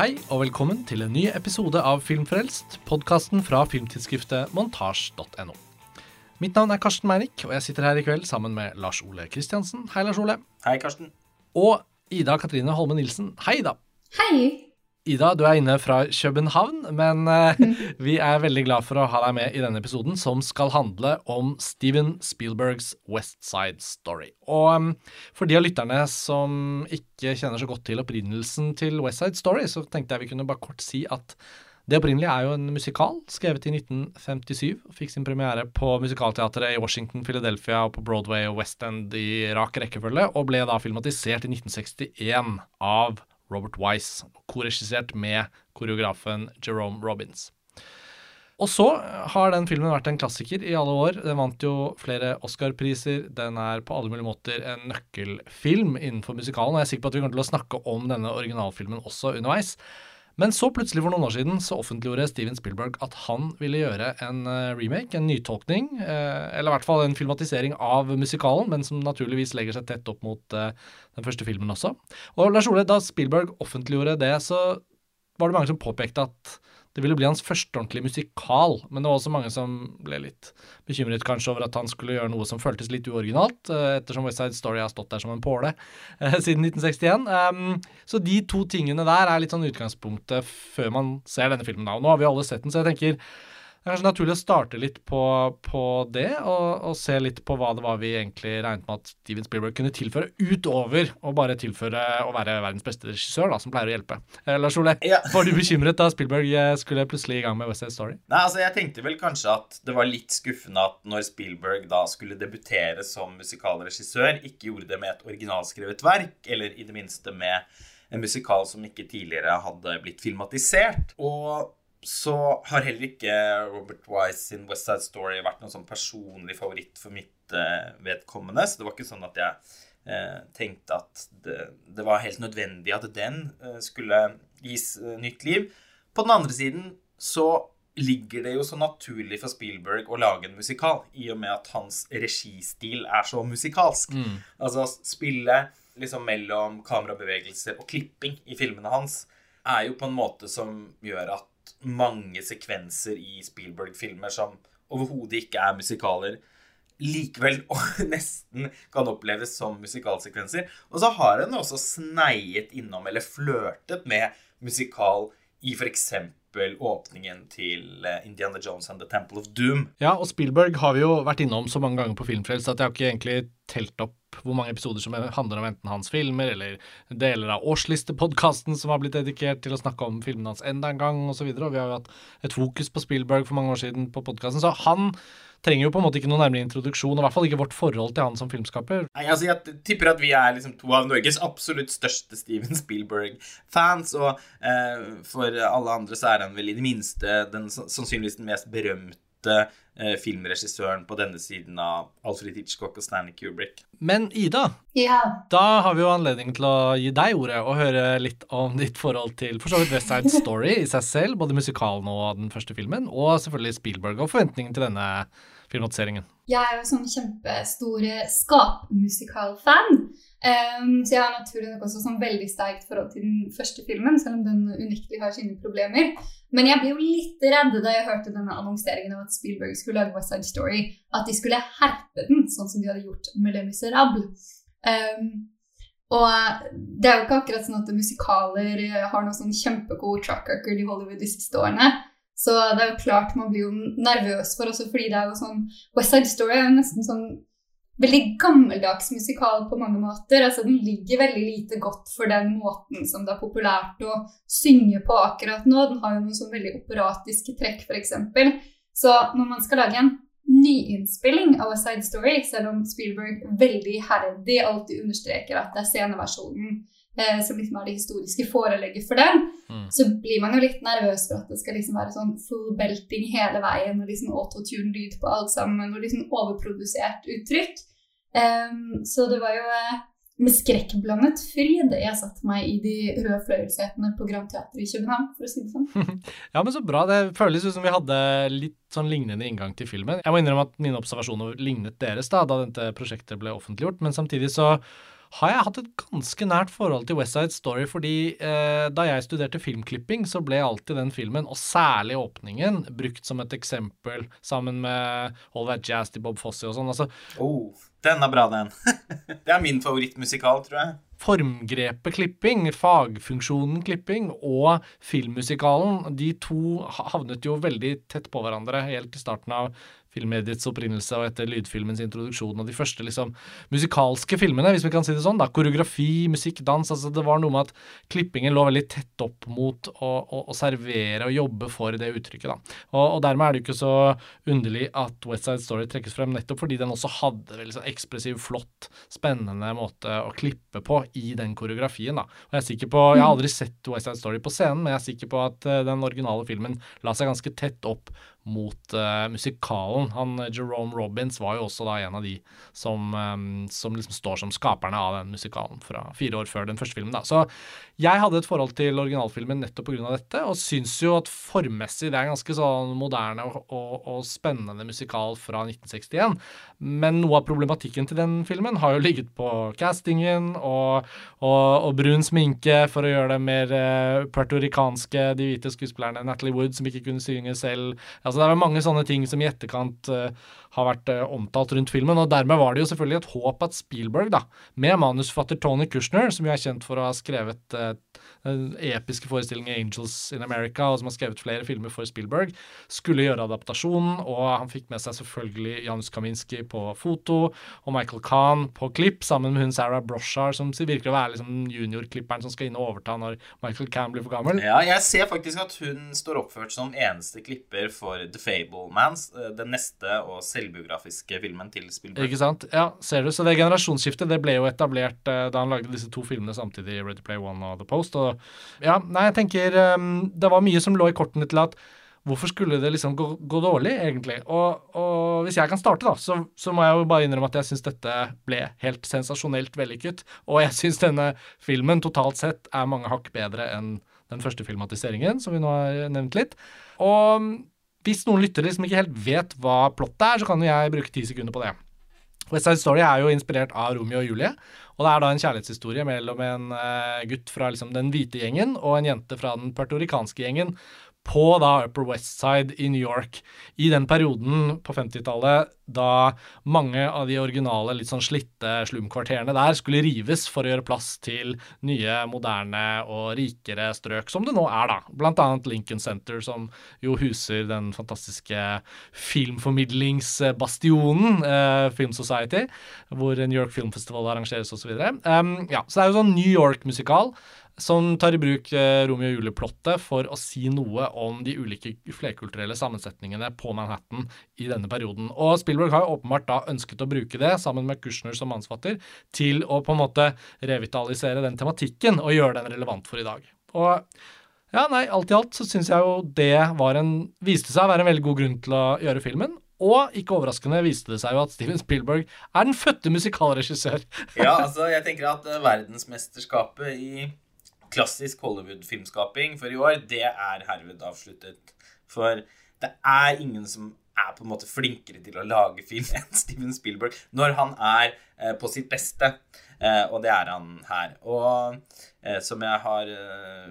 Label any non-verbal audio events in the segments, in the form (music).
Hei og velkommen til en ny episode av Filmfrelst, podkasten fra filmtidsskriftet montasj.no. Mitt navn er Karsten Meinik, og jeg sitter her i kveld sammen med Lars Ole Kristiansen. Hei, Lars Ole. Hei, Karsten. Og Ida Katrine Holme Nilsen. Hei, Ida. Hei. Ida, du er inne fra København, men eh, (laughs) vi er veldig glad for å ha deg med i denne episoden, som skal handle om Steven Spielbergs West Side Story. Og um, for de av lytterne som ikke kjenner så godt til opprinnelsen til West Side Story, så tenkte jeg vi kunne bare kort si at det opprinnelige er jo en musikal skrevet i 1957. og Fikk sin premiere på musikalteatret i Washington, Philadelphia og på Broadway og West End i rak rekkefølge, og ble da filmatisert i 1961 av Robert Wise, korregissert med koreografen Jerome Robbins. Og så har den filmen vært en klassiker i alle år. Den vant jo flere Oscar-priser. Den er på alle mulige måter en nøkkelfilm innenfor musikalen. Og jeg er sikker på at vi kommer til å snakke om denne originalfilmen også underveis. Men så plutselig for noen år siden så offentliggjorde Steven Spielberg at han ville gjøre en eh, remake, en nytolkning, eh, eller i hvert fall en filmatisering av musikalen, men som naturligvis legger seg tett opp mot eh, den første filmen også. Og Lars Ole, da Spielberg offentliggjorde det, så var det mange som påpekte at det ville bli hans første ordentlige musikal, men det var også mange som ble litt bekymret kanskje over at han skulle gjøre noe som føltes litt uoriginalt, ettersom West Side Story har stått der som en påle eh, siden 1961. Um, så de to tingene der er litt sånn utgangspunktet før man ser denne filmen. og Nå har vi alle sett den, så jeg tenker det er kanskje naturlig å starte litt på, på det, og, og, se litt på hva det var vi egentlig regnet med at Steven Spielberg kunne tilføre, utover å bare tilføre å være verdens beste regissør, da, som pleier å hjelpe. Eh, Lars Ole, ja. (laughs) var du bekymret da Spielberg eh, skulle plutselig i gang med West Side Story? Nei, altså jeg tenkte vel kanskje at det var litt skuffende at når Spielberg da skulle debutere som musikalregissør, ikke gjorde det med et originalskrevet verk, eller i det minste med en musikal som ikke tidligere hadde blitt filmatisert. Og så har heller ikke Robert Wise sin West Side Story vært noen sånn personlig favoritt for mitt uh, vedkommende. Så det var ikke sånn at jeg uh, tenkte at det, det, var helt nødvendig at den uh, skulle gis nytt liv. På den andre siden så ligger det jo så naturlig for Spielberg å lage en musikal, i og med at hans registil er så musikalsk. Mm. Altså spille liksom mellom kamerabevegelser og klipping i filmene hans er jo på en måte som gjør at mange sekvenser i Spielberg-filmer som overhodet ikke er musikaler, likevel (laughs) nesten kan oppleves som musikalsekvenser. Og så har han også sneiet innom, eller flørtet med, musikal i f.eks. åpningen til eh, Indiana Jones and The Temple of Doom. Ja, og Spielberg har vi jo vært innom så mange ganger på Filmfrelst at jeg har ikke egentlig telt opp hvor mange episoder som handler om enten hans filmer, eller deler av årslistepodkasten som har blitt dedikert til å snakke om filmene hans enda en gang, osv. Og, og vi har jo hatt et fokus på Spielberg for mange år siden på podkasten. Så han trenger jo på en måte ikke noen nærmere introduksjon, og i hvert fall ikke vårt forhold til han som filmskaper. Nei, altså Jeg tipper at vi er liksom to av Norges absolutt største Steven Spielberg-fans, og eh, for alle andre så er han vel i det minste den, sannsynligvis den mest berømte eh, filmregissøren på denne siden av Alfred Hitchcock og Stanley Kubrick. Men Ida, ja. da har vi jo anledning til å gi deg ordet og høre litt om ditt forhold til for så vidt West Side Story i seg selv, både musikalen og den første filmen, og selvfølgelig Spielberg og forventningen til denne filmatiseringen. Jeg er jo sånn kjempestor skapmusikalfan. Um, så jeg har naturlig nok også sånn veldig sterkt forhold til den første filmen, selv om den unektelig har sine problemer. Men jeg ble jo litt redd da jeg hørte denne annonseringen av at Spielberg skulle lage West Side Story. At de skulle herpe den, sånn som de hadde gjort med Le Miserable. Um, og det er jo ikke akkurat sånn at musikaler har noe sånn kjempegod track record i Hollywood de siste årene. Så det er jo klart man blir jo nervøs for også, fordi det er jo sånn West Side Story er jo nesten sånn veldig gammeldags musikal på mange måter. Altså, den ligger veldig lite godt for den måten som det er populært å synge på akkurat nå. Den har jo noen sånn veldig operatiske trekk, f.eks. Så når man skal lage en nyinnspilling av A Side Story, selv om Spielberg veldig herdig alltid understreker at det er sceneversjonen eh, som liksom er det historiske forelegget for den, mm. så blir man jo litt nervøs for at det skal liksom være sånn full belting hele veien, og liksom autotune-lyd på alt sammen, og liksom overprodusert uttrykk. Um, så det var jo eh, med skrekkblandet fryd jeg satte meg i de røde fløyelssetene på Grand Teater i København, for å si det sånn. (laughs) ja, men så bra. Det føles ut som vi hadde litt sånn lignende inngang til filmen. Jeg må innrømme at mine observasjoner lignet deres da, da dette prosjektet ble offentliggjort, men samtidig så har jeg hatt et ganske nært forhold til West Side Story, fordi eh, da jeg studerte filmklipping, så ble alltid den filmen, og særlig åpningen, brukt som et eksempel sammen med All That Jazz til Bob Fosse og sånn. Altså, Oh, den er bra, den. (laughs) det er min favorittmusikal, tror jeg. formgrepet klipping, fagfunksjonen klipping og filmmusikalen, de to havnet jo veldig tett på hverandre helt i starten av filmmediets opprinnelse og etter lydfilmens introduksjon og de første liksom musikalske filmene, hvis vi kan si det sånn. da, Koreografi, musikk, dans. altså Det var noe med at klippingen lå veldig tett opp mot å, å, å servere og jobbe for det uttrykket. da. Og, og dermed er det jo ikke så underlig at West Side Story trekkes frem, nettopp fordi den også hadde veldig sånn ekspressiv, flott, spennende måte å klippe på i den koreografien. da. Og Jeg er sikker på, jeg har aldri sett West Side Story på scenen, men jeg er sikker på at eh, den originale filmen la seg ganske tett opp mot uh, musikalen. Han eh, Jerome Robbins var jo også da en av de som, um, som liksom står som skaperne av den musikalen fra fire år før den første filmen. da. Så jeg hadde et forhold til originalfilmen nettopp pga. dette, og syns jo at formmessig det er en ganske sånn moderne og, og, og spennende musikal fra 1961. Men noe av problematikken til den filmen har jo ligget på castingen og, og brun sminke for å gjøre det mer uh, puertorikanske, de hvite skuespillerne. Natalie Wood som ikke kunne synge selv. Altså Det er mange sånne ting som i etterkant eh, har vært eh, omtalt rundt filmen. Og dermed var det jo selvfølgelig et håp at Spielberg, da, med manusforfatter Tony Kushner, som jo er kjent for å ha skrevet den episke forestillingen 'Angels in America', og som har skrevet flere filmer for Spielberg, skulle gjøre adaptasjonen. Og han fikk med seg selvfølgelig Janus Kaminski på foto, og Michael Kahn på klipp, sammen med hun Sarah Broshar, som virker å være liksom juniorklipperen som skal inn og overta når Michael Kahn blir for gammel. Ja, jeg ser faktisk at hun står oppført som eneste klipper for The Fablemans, Mans, den neste og selvbiografiske filmen til Spielberg. Ikke sant? Ja, ser du. Så det generasjonsskiftet det ble jo etablert eh, da han lagde disse to filmene samtidig, Ready Play One og The Post. Og ja, nei, jeg tenker um, det var mye som lå i kortene til at hvorfor skulle det liksom gå, gå dårlig, egentlig? Og, og hvis jeg kan starte, da, så, så må jeg jo bare innrømme at jeg syns dette ble helt sensasjonelt vellykket. Og jeg syns denne filmen totalt sett er mange hakk bedre enn den første filmatiseringen, som vi nå har nevnt litt. Og hvis noen lyttere som ikke helt vet hva plottet er, så kan jo jeg bruke ti sekunder på det. West Side Story er jo inspirert av Romeo og Julie. Og det er da en kjærlighetshistorie mellom en uh, gutt fra liksom, den hvite gjengen og en jente fra den pertorikanske gjengen på da Upper West Side i New York. I den perioden på 50-tallet da mange av de originale, litt sånn slitte slumkvarterene der skulle rives for å gjøre plass til nye, moderne og rikere strøk, som det nå er, da. Blant annet Lincoln Center, som jo huser den fantastiske filmformidlingsbastionen, eh, Film Society, hvor New York Film Festival arrangeres osv. Um, ja, så det er jo sånn New York-musikal som tar i bruk eh, Romeo og Julie-plottet for å si noe om de ulike flerkulturelle sammensetningene på Manhattan i denne perioden. Og Spielberg har jo åpenbart da ønsket å bruke det, sammen med Kushner som mannsfatter, til å på en måte revitalisere den tematikken og gjøre den relevant for i dag. Og ja, nei, alt i alt så syns jeg jo det var en, viste seg å være en veldig god grunn til å gjøre filmen. Og ikke overraskende viste det seg jo at Steven Spielberg er den fødte musikalregissør. ja, altså, jeg tenker at uh, verdensmesterskapet i klassisk Hollywood-filmskaping for i år, det er herved avsluttet. For det er ingen som er på en måte flinkere til å lage film (laughs) enn Steven Spielberg når han er eh, på sitt beste. Eh, og det er han her. Og eh, som jeg har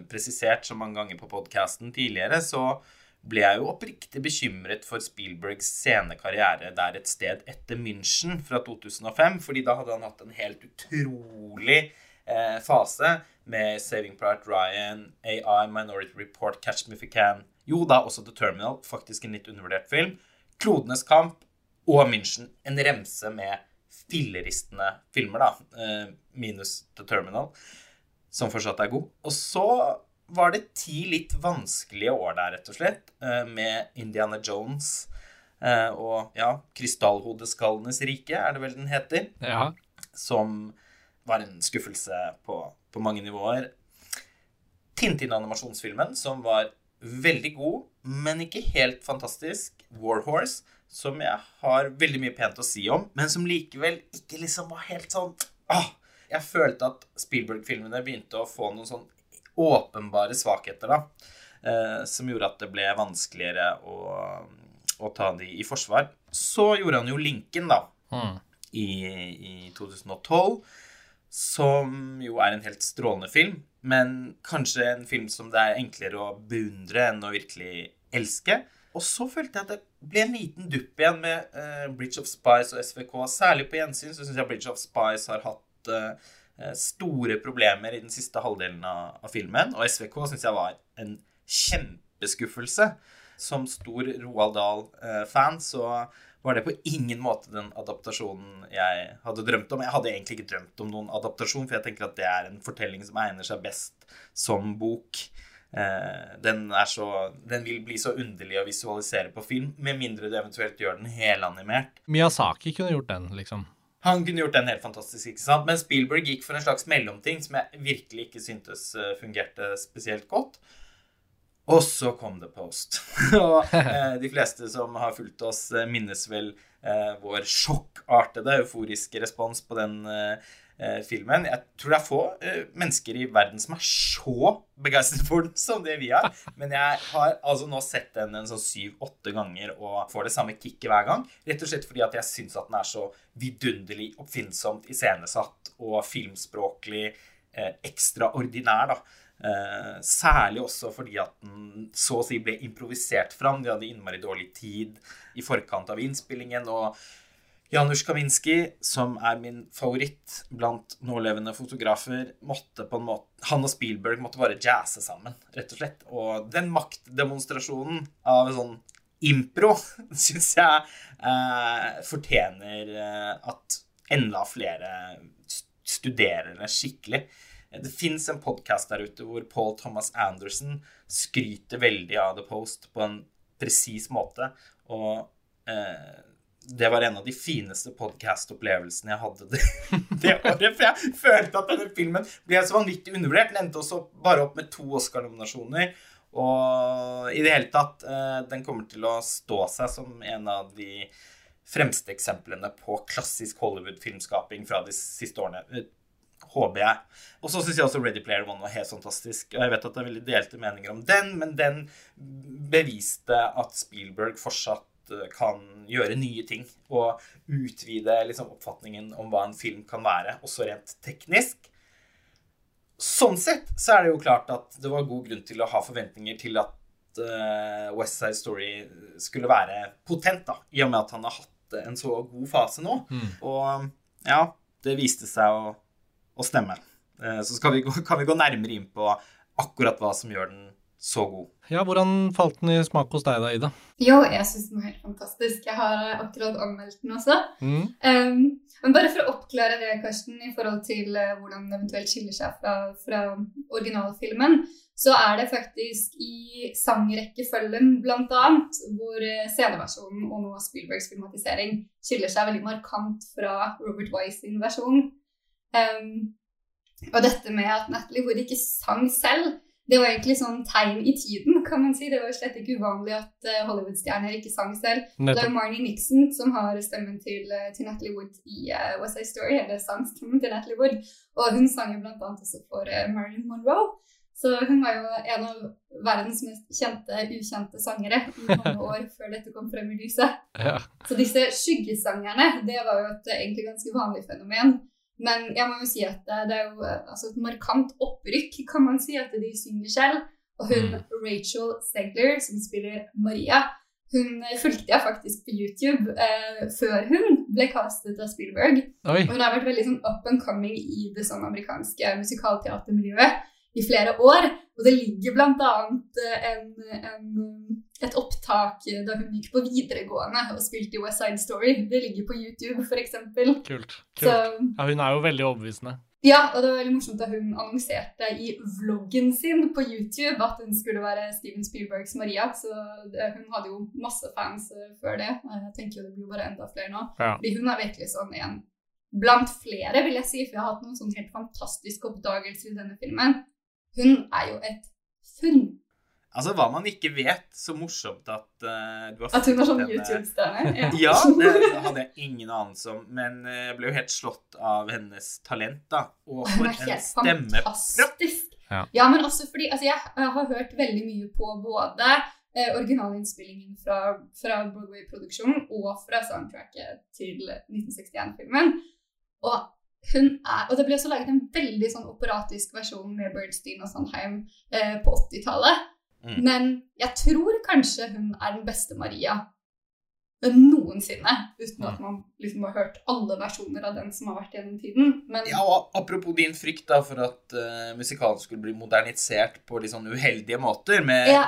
presisert så mange ganger på podkasten tidligere, så ble jeg jo oppriktig bekymret for Spielbergs sene karriere der et sted etter München fra 2005, fordi da hadde han hatt en helt utrolig fase med Saving Private Ryan, AI, Minority Report, Catch Me If You Can. Jo da, også The Terminal, faktisk en litt undervurdert film. Klodenes kamp og München. En remse med filleristende filmer, da. Minus The Terminal, som fortsatt er god. Og så var det ti litt vanskelige år der, rett og slett, med Indiana Jones og ja, Krystallhodeskallenes rike, er det vel den heter. Ja. Som var en skuffelse på, på mange nivåer. Tintin-animasjonsfilmen, som var veldig god, men ikke helt fantastisk. Warhorse, som jeg har veldig mye pent å si om, men som likevel ikke liksom var helt sånn ah, Jeg følte at Spielberg-filmene begynte å få noen sånn åpenbare svakheter, da. Eh, som gjorde at det ble vanskeligere å, å ta de i forsvar. Så gjorde han jo Lincoln, da, Mm. i, i 2012 som jo er en helt strålende film, men kanskje en film som det er enklere å beundre enn å virkelig elske. Og så følte jeg at det ble en liten dupp igjen med uh, Bridge of Spice og SVK. Særlig på gjensyn så syns jeg Bridge of Spice har hatt uh, store problemer i den siste halvdelen av, av filmen. Og SVK syns jeg var en kjempeskuffelse. Som stor Roald Dahl-fan så var det på ingen måte den adaptasjonen jeg hadde drømt om. Jeg hadde egentlig ikke drømt om noen adaptasjon, for jeg tenker at det er en fortelling som egner seg best som bok. Eh, den, så, den, vil bli så underlig å visualisere på film, med mindre du eventuelt gjør den helanimert. Miyazaki kunne gjort den, liksom. Han kunne gjort den helt fantastisk, ikke sant? men Spielberg gikk for en slags mellomting som jeg virkelig ikke syntes eh, fungerte spesielt godt. Og så kom det post. (laughs) og (laughs) eh, de fleste som har fulgt oss, eh, minnes vel eh, vår sjokkartede, euforiske respons på den eh, eh, filmen. Jeg tror det er få eh, mennesker i verden som er så begeistret for den som det vi er. (laughs) Men jeg har altså nå sett den en sånn syv-åtte ganger og får det samme kicket hver gang. Rett og slett fordi at jeg syns at den er så vidunderlig oppfinnsomt iscenesatt og filmspråklig ekstraordinær, da. Eh, særlig også fordi at den så å si ble improvisert fram. De hadde innmari dårlig tid i forkant av innspillingen. Og Janusz Kaminski, som er min favoritt blant nålevende fotografer, måtte på en måte Han og Spielberg måtte bare jazze sammen, rett og slett. Og den maktdemonstrasjonen av sånn impro (laughs) syns jeg eh, fortjener eh, at enda flere studerer det skikkelig. Det fins en podkast der ute hvor Paul Thomas Anderson skryter veldig av The Post på en presis måte. Og eh, det var en av de fineste podkast-opplevelsene jeg hadde (laughs) det, det, året. For jeg følte at denne filmen ble så vanvittig undervurdert. Den endte også bare opp med to Oscar-nominasjoner. Og i det hele tatt, eh, den kommer til å stå seg som en av de fremste eksemplene på klassisk Hollywood-filmskaping fra de siste årene håper jeg. Og så syns jeg også Ready Player One var helt fantastisk. Og jeg vet at det er veldig delte meninger om den, men den beviste at Spielberg fortsatt eh, kan gjøre nye ting. Og utvide liksom, oppfatningen om hva en film kan være, også rent teknisk. Sånn sett så er det jo klart at det var god grunn til å ha forventninger til at uh, West Side Story skulle være potent, da, i og med at han har hatt en så god fase nå. Mm. Og ja, det viste seg å å stemme. Eh, så vi gå, (laughs) kan vi gå nærmere inn på akkurat hva som gjør den så god. Ja, Hvordan falt den i smak hos deg da, Ida? Jo, jeg syns den var helt fantastisk. Jeg har akkurat anmeldt den også. Mm. Um, men bare for å oppklare det, Karsten, i forhold til uh, hvordan den eventuelt skiller seg fra, fra originalfilmen, så er det faktisk i sangrekkefølgen bl.a. hvor uh, sceneversjonen og nå Spielbergs filmatisering skiller seg veldig markant fra Robert Wise sin versjon. Um, og dette med at Natalie Wood ikke sang selv, det var egentlig sånn tegn i tiden, kan man si. Det var slett ikke uvanlig at uh, Hollywood-stjerner ikke sang selv. Nettopp. Det er Marnie Nixon som har stemmen til, uh, til Natalie Wood i uh, West Side Story, eller sangstemmen til Natalie Wood. Og hun sang jo annet også for Marilyn Monroe. Så hun var jo en av verdens mest kjente, ukjente sangere i mange (laughs) år før dette kom frem i lyset. Ja. Så disse skyggesangerne, det var jo et egentlig ganske vanlig fenomen. Men jeg må jo si at det er jo eh, altså et markant opprykk, kan man si, at de synger selv. Og hun mm. Rachel Segler, som spiller Maria, hun fulgte jeg faktisk på YouTube eh, før hun ble castet av Spielberg. Oi. Og hun har vært veldig sånn up and coming i det sånn amerikanske musikalteatermiljøet i flere år. Og det ligger bl.a. annet en, en, et opptak da hun gikk på videregående og spilte i West Side Story. Det ligger på YouTube, f.eks. Kult. kult. Så, ja, hun er jo veldig overbevisende. Ja, og det var veldig morsomt da hun annonserte i vloggen sin på YouTube at hun skulle være Steven Spielbergs Maria. Så det, hun hadde jo masse fans uh, før det. Jeg tenker jo det blir bare enda flere nå. Ja. Fordi hun er virkelig sånn en blant flere, vil jeg si. For jeg har hatt noen sånn helt fantastiske oppdagelser i denne filmen. Hun er jo et funn. Altså, hva man ikke vet. Så morsomt at uh, du har At hun var sånn YouTube-stjerne? (laughs) Ja. ja, det hadde jeg ingen anelse om. Men uh, jeg ble jo helt slått av hennes talent, da. Og for en stemmepropp! Ja. ja, men også fordi altså, jeg har hørt veldig mye på både eh, originalinnspillingen fra, fra Broadway-produksjonen og fra soundtracket til 1961-filmen. Og hun er Og det ble også laget en veldig sånn operatisk versjon med Birdstein og Sandheim eh, på 80-tallet. Mm. Men jeg tror kanskje hun er den beste Maria noensinne. Uten at man liksom har hørt alle versjoner av den som har vært gjennom tiden. Men Ja, og Apropos din frykt da for at uh, musikalen skulle bli modernisert på litt sånn uheldige måter, med Ja.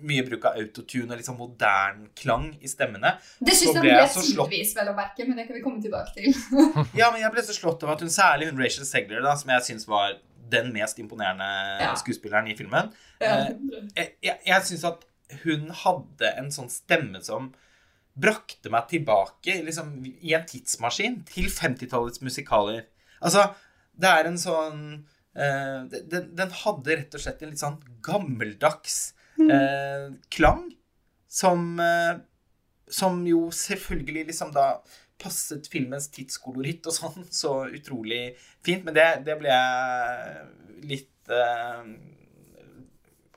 mye bruk av autotune og litt sånn modern klang i stemmene. det syns jeg ble så tidvis, vel å merke, men det kan vi komme tilbake til. (laughs) Ja, men jeg ble så slått av at hun særlig hun Rachel Segler, da, som jeg syns var den mest imponerende Ja. skuespilleren i filmen Ja. Jeg, jeg, jeg syns at hun hadde en sånn stemme som brakte meg tilbake liksom, i en tidsmaskin til 50-tallets musikaler. Altså, det er en sånn uh, den, den hadde rett og slett en litt sånn gammeldags uh, klang som uh, Som jo selvfølgelig liksom da passet filmens tidskoloritt og sånn så utrolig fint. Men det, det ble jeg litt eh,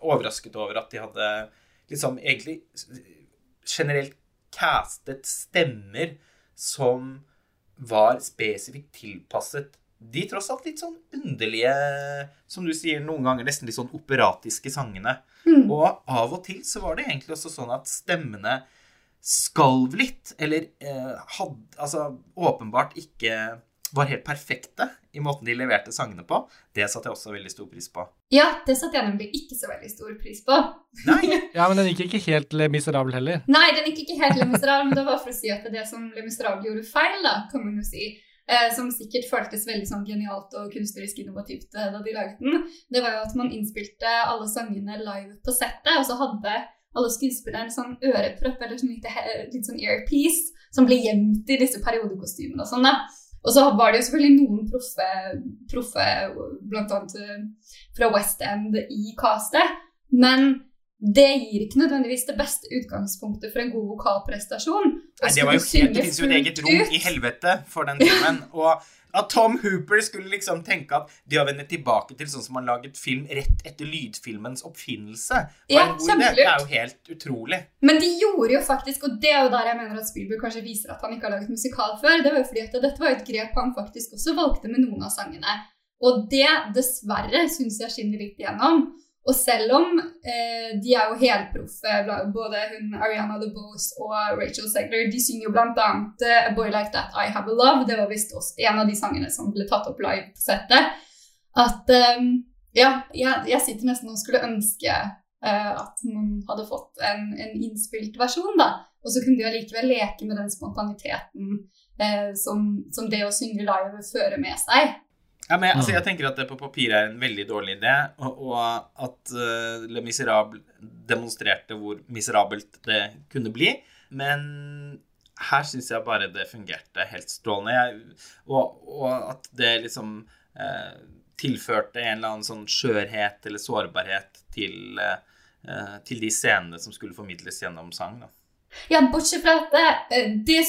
overrasket over at de hadde liksom egentlig generelt castet stemmer som var spesifikt tilpasset de tross alt litt sånn underlige, som du sier, noen ganger nesten litt sånn operatiske sangene. Mm. Og av og til så var det egentlig også sånn at stemmene skalv litt, eller eh, hadde Altså åpenbart ikke var helt perfekte i måten de leverte sangene på. Det satte jeg også veldig stor pris på. Ja, det satte jeg nemlig ikke så veldig stor pris på. Nei, (laughs) Ja, men den gikk ikke helt Le Miserable heller. Nei, den gikk ikke helt Le Miserable, men det var for å si at det som Le Miserable gjorde feil, da, kan man jo si, eh, som sikkert føltes veldig sånn genialt og kunstnerisk innovativt eh, da de laget den, det var jo at man innspilte alle sangene live på settet, og så hadde alle skuespillerne sånn ørepropp eller sånn litt, litt sånn earpiece som ble gjemt i disse periodekostymene og sånn. Og så var det jo selvfølgelig noen proffe, proffe annet eh, fra West End i castet, men det gir ikke nødvendigvis det beste utgangspunktet for en god vokalprestasjon. Nei, det var jo helt, det finnes jo et eget rom i helvete for den filmen. Og at Tom Hooper skulle liksom tenke at det å vende tilbake til sånn som man laget film rett etter lydfilmens oppfinnelse, var Ja, en god idé. Det er jo helt utrolig. Men de gjorde jo faktisk, og det er jo der jeg mener at Spielberg kanskje viser at han ikke har laget musikal før, det var jo fordi at dette var et grep han faktisk også valgte med noen av sangene. Og det, dessverre, syns jeg skinner litt igjennom. Og selv om eh, de er jo helproffe, bla- både hun Ariana DeBose og Rachel Segler, de synger jo annet eh, A Boy Like That, I Have A Love. Det var visst også en av de sangene som ble tatt opp live på settet. At eh, Ja, jeg, jeg sitter nesten og skulle ønske eh, at man hadde fått en, en innspilt versjon, da. Og så kunne de allikevel leke med den spontaniteten eh, som, som det å synge live fører med seg. Ja, men altså, Mm. Jeg tenker at det på papiret er en veldig dårlig idé, og, og at uh, Le Miserable demonstrerte hvor miserabelt det kunne bli. Men her syns jeg bare det fungerte helt strålende. Jeg, og, og at det liksom uh, tilførte en eller annen sånn skjørhet eller sårbarhet til, uh, til de scenene som skulle formidles gjennom sang. Da. Ja, bortsett fra at det, det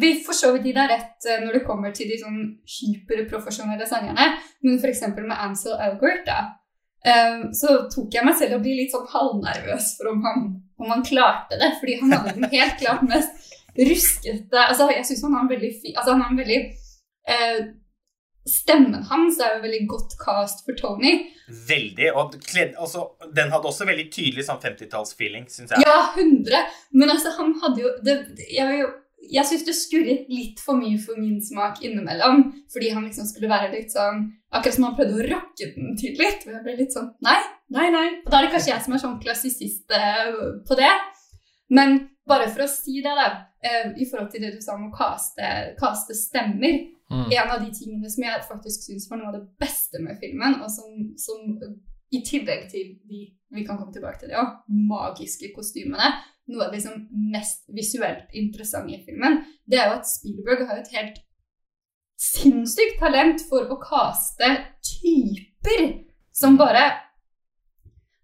Vi får så vidt gi deg rett eh, når det kommer til de sånn hyperprofesjonelle sangerne, men f.eks. med Ansel Elgort, da. eh, Så tok jeg meg selv og ble litt sånn halvnervøs for om han, om han klarte det. Fordi han hadde den helt klart mest ruskete Altså, jeg syns han har en veldig. Altså, han har en veldig eh, Stemmen hans er jo veldig godt cast for Tony. Veldig. Og kled, altså, den hadde også veldig tydelig sånn 50-tallsfeeling, syns jeg. Ja, 100. Men altså, han hadde jo det, Jeg, var jo, jeg syns det skurret litt for mye for min smak innimellom. Fordi han liksom skulle være litt sånn Akkurat som han prøvde å rocke den til litt. Og jeg ble litt sånn Nei, nei, nei. Og da er det kanskje jeg som er sånn klassisist eh, på det. Men bare for å si det, da, eh, i forhold til det du sa om å kaste, kaste stemmer Mm. En av de tingene som jeg faktisk syns var noe av det beste med filmen, og som, som i tillegg til de vi kan komme tilbake til det også, magiske kostymene, noe av det liksom mest visuelt interessante i filmen, det er jo at Spielberg har et helt sinnssykt talent for å kaste typer som bare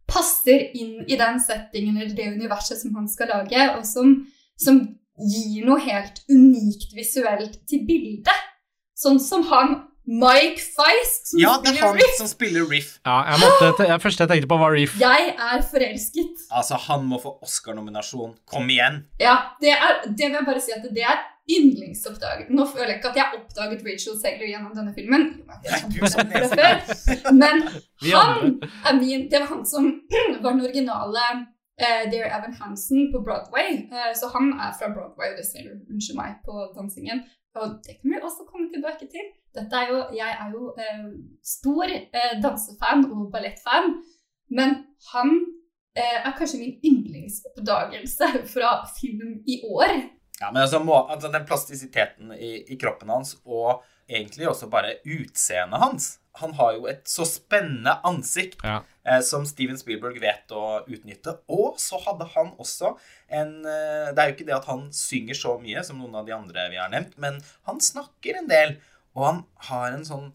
passer inn i den settingen eller det universet som han skal lage, og som, som gir noe helt unikt visuelt til bildet. Sånn som han Mike Fice, som Ja, det er spiller han Riff. som spiller Riff. Ja, jeg måtte, te- jeg, første jeg tenkte på, var Riff. Jeg er forelsket. Altså, han må få Oscar-nominasjon. Kom igjen. Ja, det, er, det vil jeg bare si at det er yndlingsoppdaget Nå føler jeg ikke at jeg har oppdaget Rachel Segler gjennom denne filmen. Du. Men (laughs) han er min Det var han som (clears throat) var den originale uh, Dear Evan Hansen på Broadway. Uh, så han er fra Broadway, hvis dere unnskyld meg, på dansingen. Og det kan vi også komme tilbake til. Dette er jo, jeg er jo eh, stor eh, dansefan og ballettfan, men han eh, er kanskje min yndlingsoppdagelse (laughs) fra film i år. Ja, men altså, må, altså Den plastisiteten i, i kroppen hans, og egentlig også bare utseendet hans Han har jo et så spennende ansikt Ja. Eh, som Steven Spielberg vet å utnytte. Og så hadde han også en eh, Det er jo ikke det at han synger så mye som noen av de andre vi har nevnt, men han snakker en del. Og han har en sånn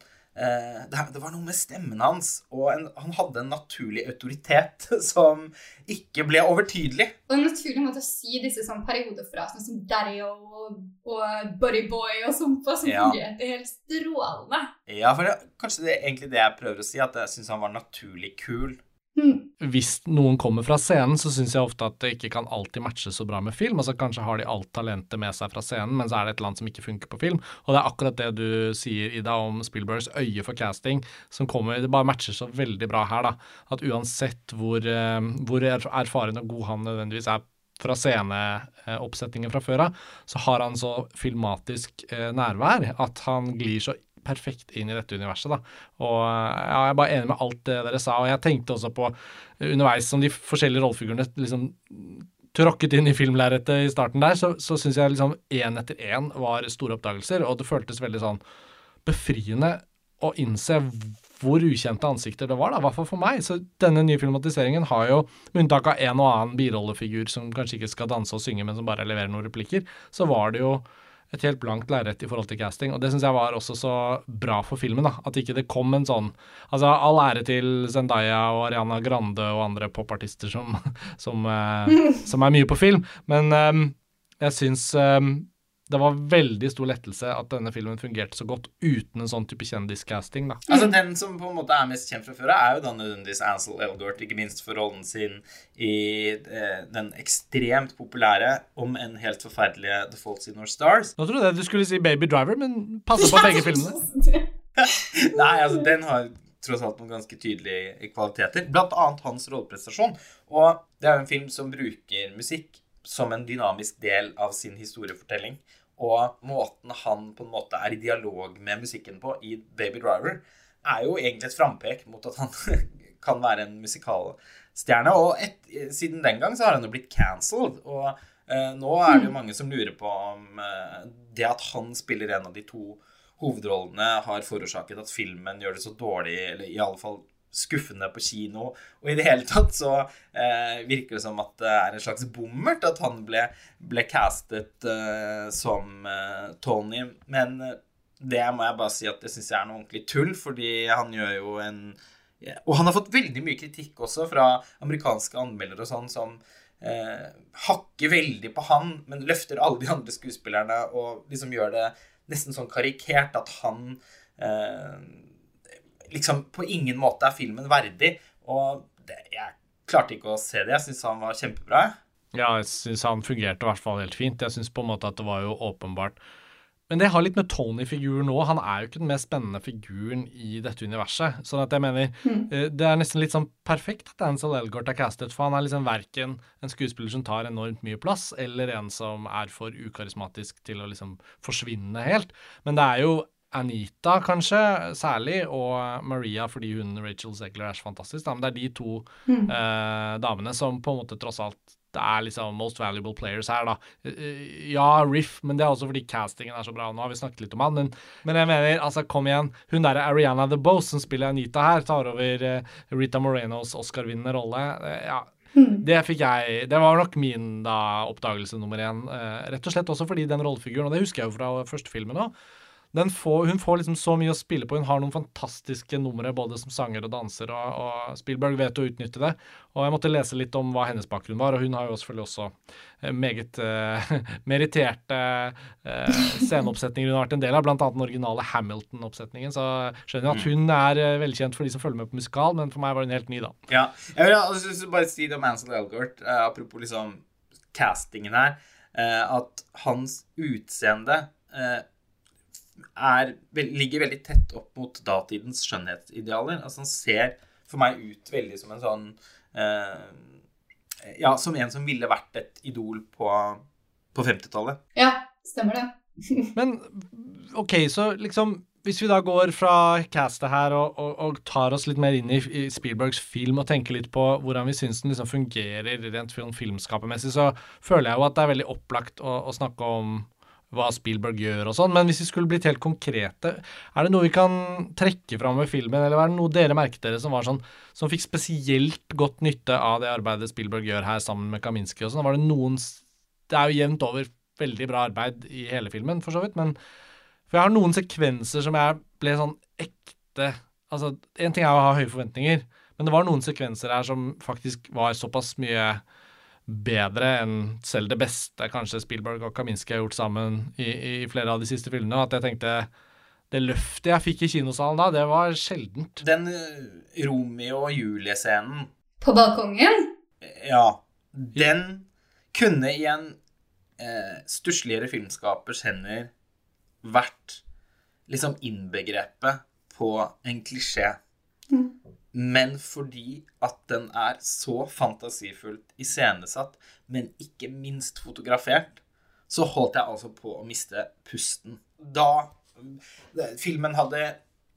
det, det var noe med stemmen hans, og en, han hadde en naturlig autoritet (laughs) som ikke ble overtydelig. Og en naturlig måte å si disse sånn periodefrasene som Dario og, og Bodyboy og sånt på, som Ja. fungerte helt strålende. Ja, for det, kanskje det er egentlig det jeg prøver å si, at jeg syns han var naturlig kul. Hmm. Hvis noen kommer fra scenen, så syns jeg ofte at det ikke kan alltid matche så bra med film. Altså Kanskje har de alt talentet med seg fra scenen, men så er det et eller annet som ikke funker på film. Og det er akkurat det du sier, Ida, om Spielbergs øye for casting, som kommer Det bare matcher så veldig bra her, da. At uansett hvor, eh, hvor er- erfaren og god han nødvendigvis er fra sceneoppsetningen fra før av, så har han så filmatisk eh, nærvær at han glir så perfekt inn i dette universet. da. Og ja, Jeg er bare enig med alt det dere sa. Og jeg tenkte også på eh, underveis som de forskjellige rollefigurene liksom tråkket inn i filmlerretet i starten der, så, så syns jeg liksom én etter én var store oppdagelser, og det føltes veldig sånn befriende å innse hvor ukjente ansikter det var, da, i hvert fall for meg. Så denne nye filmatiseringen har jo, med unntak av en og annen birollefigur som kanskje ikke skal danse og synge, men som bare leverer noen replikker, så var det jo et helt blankt lerret i forhold til casting. Og det syns jeg var også så bra for filmen. da, At ikke det kom en sånn Altså, all ære til Zendaya og Ariana Grande og andre popartister som, (laughs) som, eh, (laughs) som er mye på film, men um, jeg syns eh, det var veldig stor lettelse at denne filmen fungerte så godt uten en sånn type kjendiscasting. da. Altså Den som på en måte er mest kjent fra før, er jo da nødvendigvis Ansel Elgort, ikke minst for rollen sin i eh, den ekstremt populære, om enn helt forferdelige The Faults in Our Stars. Nå trodde jeg du skulle si Baby Driver, men passer på begge filmene. (laughs) Nei, altså den har tross alt noen ganske tydelige kvaliteter. Blant annet hans rolleprestasjon. Og det er jo en film som bruker musikk som en dynamisk del av sin historiefortelling. Og måten han på en måte er i dialog med musikken på i Baby Driver, er jo egentlig et frampek mot at han (laughs) kan være en musikalstjerne. Og et, siden den gang så har han jo blitt cancelled. Og eh, nå er det jo mange som lurer på om eh, det at han spiller en av de to hovedrollene har forårsaket at filmen gjør det så dårlig, eller i alle fall skuffende på kino. Og i det hele tatt så eh, virker det som at det er en slags bommert at han ble, ble castet eh, som eh, Tony. Men eh, det må jeg bare si at det syns jeg er noe ordentlig tull, fordi han gjør jo en ja, Og han har fått veldig mye kritikk også fra amerikanske anmeldere og sånn, som eh, hakker veldig på han, men løfter alle de andre skuespillerne og liksom gjør det nesten sånn karikert at han eh, liksom på ingen måte er filmen verdig. Og det, jeg klarte ikke å se det. Jeg syns han var kjempebra. Ja, jeg syns han fungerte i hvert fall helt fint. Jeg syns på en måte at det var jo åpenbart Men det har litt med Tony-figuren nå. Han er jo ikke den mest spennende figuren i dette universet. Sånn at jeg mener mm. Det er nesten litt sånn perfekt at Ansel Elgort er castet, for han er liksom verken en skuespiller som tar enormt mye plass, eller en som er for ukarismatisk til å liksom forsvinne helt. Men det er jo Anita, kanskje, særlig, og Maria, fordi hun Rachel Zegler er så fantastisk. Da. Men det er de to eh, damene som på en måte tross alt det er liksom most valuable players her, da. Eh, Ja, Riff, men det er også fordi castingen er så bra. Nå har vi snakket litt om han, men, men jeg mener, altså, kom igjen. Hun derre Ariana The Boss som spiller Anita her, tar over eh, Rita Morenos Oscar-vinnende rolle. Eh, ja, det fikk jeg Det var nok min da oppdagelse nummer én. Eh, rett og slett også fordi den rollefiguren, og det husker jeg jo fra første filmen òg, får, hun får liksom så mye å spille på. Hun har noen fantastiske numre både som sanger og danser, og, og Spielberg vet å utnytte det. Og jeg måtte lese litt om hva hennes bakgrunn var, og hun har jo selvfølgelig også eh, meget eh, (laughs) meritterte eh, sceneoppsetninger hun har vært en del av, annet den originale Hamilton-oppsetningen. Så skjønner jeg at hun er eh, velkjent for de som følger med på musikal, men for meg var hun helt ny, da. Ja. Jeg vil altså, bare si det om Ansel Elgort, apropos liksom castingen her. at hans utseende er, ligger veldig tett opp mot datidens skjønnhetsidealer. Altså han ser for meg ut veldig som en sånn eh, Ja, som en som ville vært et idol på, på 50-tallet. Ja, stemmer det. (laughs) Men OK, så liksom Hvis vi da går fra castet her og, og, og tar oss litt mer inn i, i Spielbergs film og tenker litt på hvordan vi syns den liksom fungerer rent film, filmskapermessig, så føler jeg jo at det er veldig opplagt å, å snakke om hva Spielberg gjør og sånn, men hvis vi skulle blitt helt konkrete, er det noe vi kan trekke fram ved filmen, eller er det noe dere merket dere som var sånn, som fikk spesielt godt nytte av det arbeidet Spielberg gjør her sammen med Kaminski og sånn? Var det noen Det er jo jevnt over veldig bra arbeid i hele filmen, for så vidt, men for jeg har noen sekvenser som jeg ble sånn ekte Altså, en ting er å ha høye forventninger, men det var noen sekvenser her som faktisk var såpass mye bedre enn selv det beste kanskje Spielberg og Kaminski har gjort sammen i, i flere av de siste filmene, at jeg tenkte det løftet jeg fikk i kinosalen da, det var sjeldent. Den eh, Romeo og Julie-scenen, På balkongen? ja, den kunne i en eh, stussligere filmskapers hender vært liksom innbegrepet på en klisjé. Mm. Men fordi at den er så fantasifullt iscenesatt, men ikke minst fotografert, så holdt jeg altså på å miste pusten. Da Filmen hadde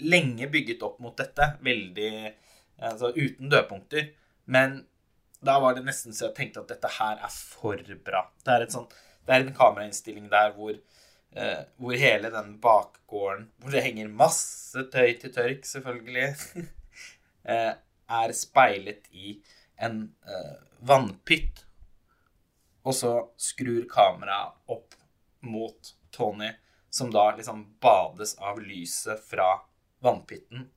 lenge bygget opp mot dette, veldig altså, uten dødpunkter, men da var det nesten så jeg tenkte at dette her er for bra. Det er, sånt, det er en kamerainnstilling der hvor, eh, hvor hele den bakgården, hvor det henger masse tøy til tørk, selvfølgelig, eh, (laughs) er speilet i en eh, vannpytt. Og så skrur kameraet opp mot Tony, som da liksom bades av lyset fra vannpytten.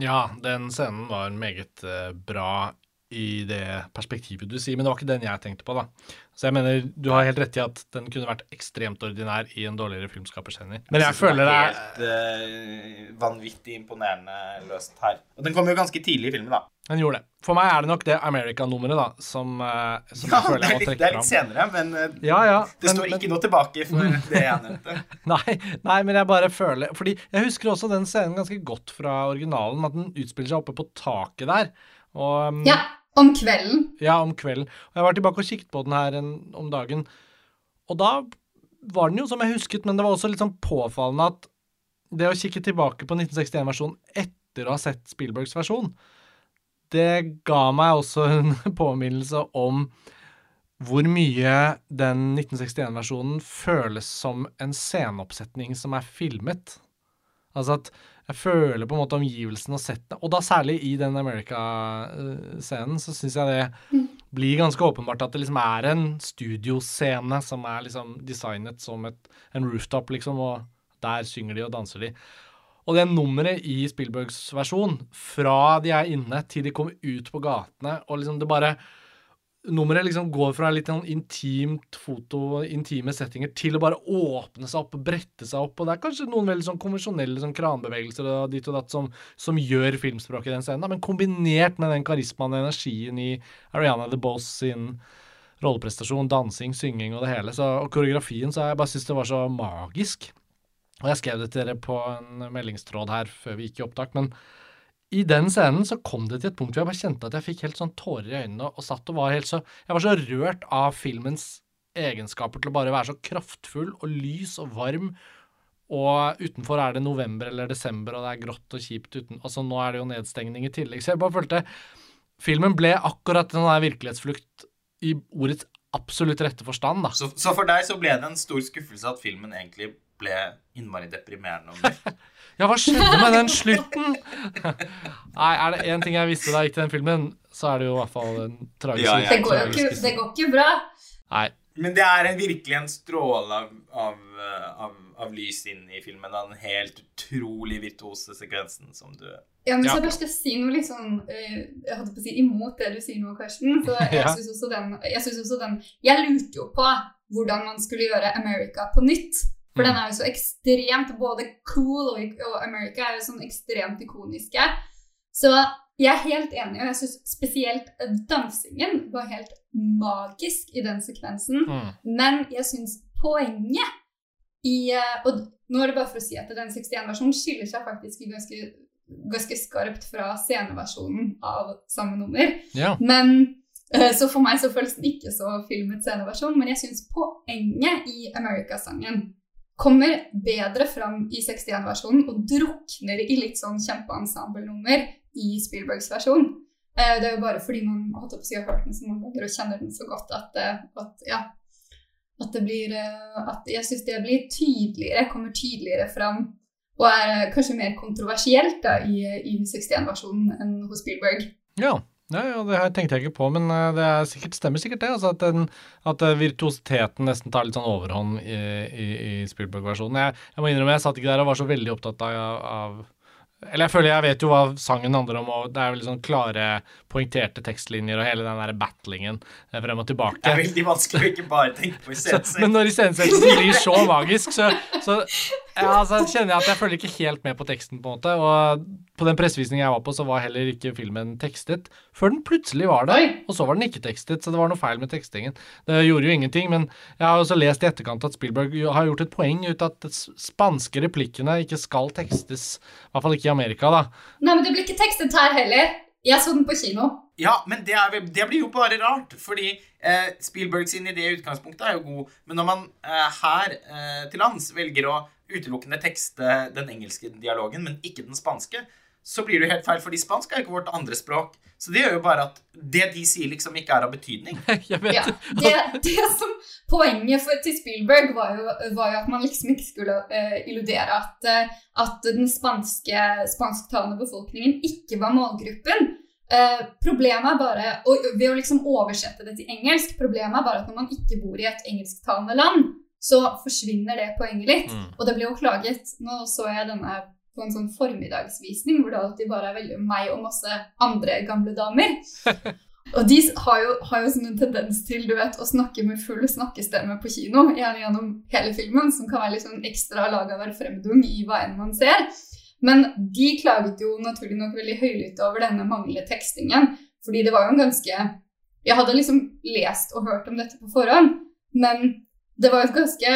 Ja, den scenen var meget eh, bra i det perspektivet du sier, men det var ikke den jeg tenkte på, da. Så jeg mener, du har helt rett i at den kunne vært ekstremt ordinær i en dårligere filmskapers hender. Men jeg jeg føler det er Helt uh, vanvittig imponerende løst her. Og den kom jo ganske tidlig i filmen, da. Den gjorde det. For meg er det nok det America-nummeret, da, som, eh, som jeg føler jeg må trekke fram. det er litt senere, men eh, Ja, ja. det men- står men- ikke noe tilbake for det jeg nevnte. (laughs) Nei, nei, men jeg bare føler Fordi jeg husker også den scenen ganske godt fra originalen, at den utspiller seg oppe på taket der. Og um, Ja, om kvelden. Ja, om kvelden. Og jeg var tilbake og kikket på den her en, om dagen, og da var den jo som jeg husket, men det var også litt sånn påfallende at det å kikke tilbake på 1961-versjonen etter å ha sett Spielbergs versjon, det ga meg også en (laughs) påminnelse om hvor mye den 1961-versjonen føles som en sceneoppsetning som er filmet. Altså at jeg føler på en måte omgivelsene og settet. og da særlig i den America-scenen, så syns jeg det blir ganske åpenbart at det liksom er en studioscene som er liksom designet som et, en rooftop, liksom, og der synger de og danser de. Og det nummeret i Spielbergs versjon, fra de er inne til de kommer ut på gatene, og liksom det bare Nummeret liksom går fra litt sånn intimt foto, intime settinger, til å bare åpne seg opp, brette seg opp. Og det er kanskje noen veldig sånn konvensjonelle sånn kranbevegelser og ditt og datt som, som gjør filmspråket i den scenen, men kombinert med den karismaen og energien i Ariana The Boss sin rolleprestasjon, dansing, synging og det hele, så, og koreografien, så jeg bare syns det var så magisk. Og jeg skrev det til dere på en meldingstråd her før vi gikk i opptak, men i den scenen så kom det til et punkt hvor jeg bare kjente at jeg fikk helt sånn tårer i øynene og satt og var helt så Jeg var så rørt av filmens egenskaper til å bare være så kraftfull og lys og varm. Og utenfor er det november eller desember, og det er grått og kjipt uten Altså, nå er det jo nedstengning i tillegg, så jeg bare følte Filmen ble akkurat en sånn virkelighetsflukt i ordets absolutt rette forstand, da. Så, så for deg så ble det en stor skuffelse at filmen egentlig ble innmari deprimerende. (laughs) Ja, hva skjedde med den slutten? Nei, er det én ting jeg visste da jeg gikk til den filmen, så er det jo i hvert fall en tragisk Ja, ja. Det går jo ikke, det går ikke bra. Nei. Men det er en, virkelig en stråle av, av, eh, av, av lys inn i filmen. Den helt utrolig virtuose sekvensen som du Ja, men så først å si noe liksom eh, Jeg holdt på å si imot det du sier nå, Karsten. Så (laughs) jeg Ja. synes også den Jeg også den Jeg lurte jo på hvordan man skulle gjøre America på nytt. For Mm. den er jo så ekstremt både cool og, og America er jo sånn ekstremt ikoniske. Så jeg er helt enig, og jeg syns spesielt dansingen var helt magisk i den sekvensen. Mm. Men jeg syns poenget i eh, Og nå er det bare for å si at den 61-versjonen skiller seg faktisk ganske, ganske skarpt fra sceneversjonen av samme nummer. Ja. Men eh, Så for meg så føles den ikke så filmet sceneversjon, men jeg syns poenget i America-sangen kommer bedre fram i 61-versjonen og drukner i litt sånn kjempeensemblenummer i Spielbergs versjon. Eh, Det er jo bare fordi man har hørt den så mange ganger og kjenner den så godt at, eh, at ja, at det blir eh, at Jeg syns det blir tydeligere, kommer tydeligere fram og er kanskje mer kontroversielt da, i, i 61-versjonen enn hos Spielberg. Ja. Ja, ja, det her tenkte jeg ikke på, men eh, det er sikkert, stemmer sikkert det. Altså at, den, at eh, virtuositeten nesten tar litt sånn overhånd i, i, i Spielberg-versjonen. Jeg, jeg må innrømme, jeg satt ikke der og var så veldig opptatt av, av Eller jeg føler jeg vet jo hva sangen handler om, og det er veldig sånn klare, poengterte tekstlinjer og hele den der battlingen eh, frem og tilbake. Det er veldig vanskelig å ikke bare tenke på (laughs) iscenesettelsen. men når iscenesettelsen blir så magisk, så, så ja, altså, kjenner jeg at jeg følger ikke helt med på teksten. på en måte Og på den pressevisningen jeg var på, så var heller ikke filmen tekstet. Før den plutselig var det, og så var den ikke tekstet. Så det var noe feil med tekstingen. Det gjorde jo ingenting, men jeg har også lest i etterkant at Spielberg har gjort et poeng ut at de spanske replikkene ikke skal tekstes. I hvert fall ikke i Amerika, da. Nei, men det blir ikke tekstet her heller. Jeg så den på kino. Ja, men det, er, det blir jo bare rart, fordi eh, Spielberg sin idé i utgangspunktet er jo god, men når man eh, her eh, til lands velger å utelukkende tekste den engelske dialogen, men ikke den spanske, så blir det jo helt feil, fordi spansk er jo ikke vårt andre språk. Så det gjør jo bare at det de sier, liksom ikke er av betydning. (laughs) Jeg vet Ja, det, det som Poenget for, til Spielberg var jo, var jo at man liksom ikke skulle uh, illudere at, uh, at den spanske, spansktalende befolkningen ikke var målgruppen. Eh, problemet er bare og Ved å liksom oversette det til engelsk Problemet er bare at når man ikke bor i et engelsktalende land, så forsvinner det poenget litt. Mm. Og det ble jo klaget Nå så jeg denne på en sånn formiddagsvisning hvor det alltid bare er veldig meg og masse andre gamle damer. (laughs) Og de har jo, har jo sånn en tendens til du vet, å snakke med full snakkestemme på kino, gjerne gjennom hele filmen, som kan være litt sånn ekstra laga av hver fremdung i hva enn man ser. Men de klaget jo naturlig nok veldig høylytt over denne manglende tekstingen, fordi det var jo en ganske Jeg hadde liksom lest og hørt om dette på forhånd, men det var jo et ganske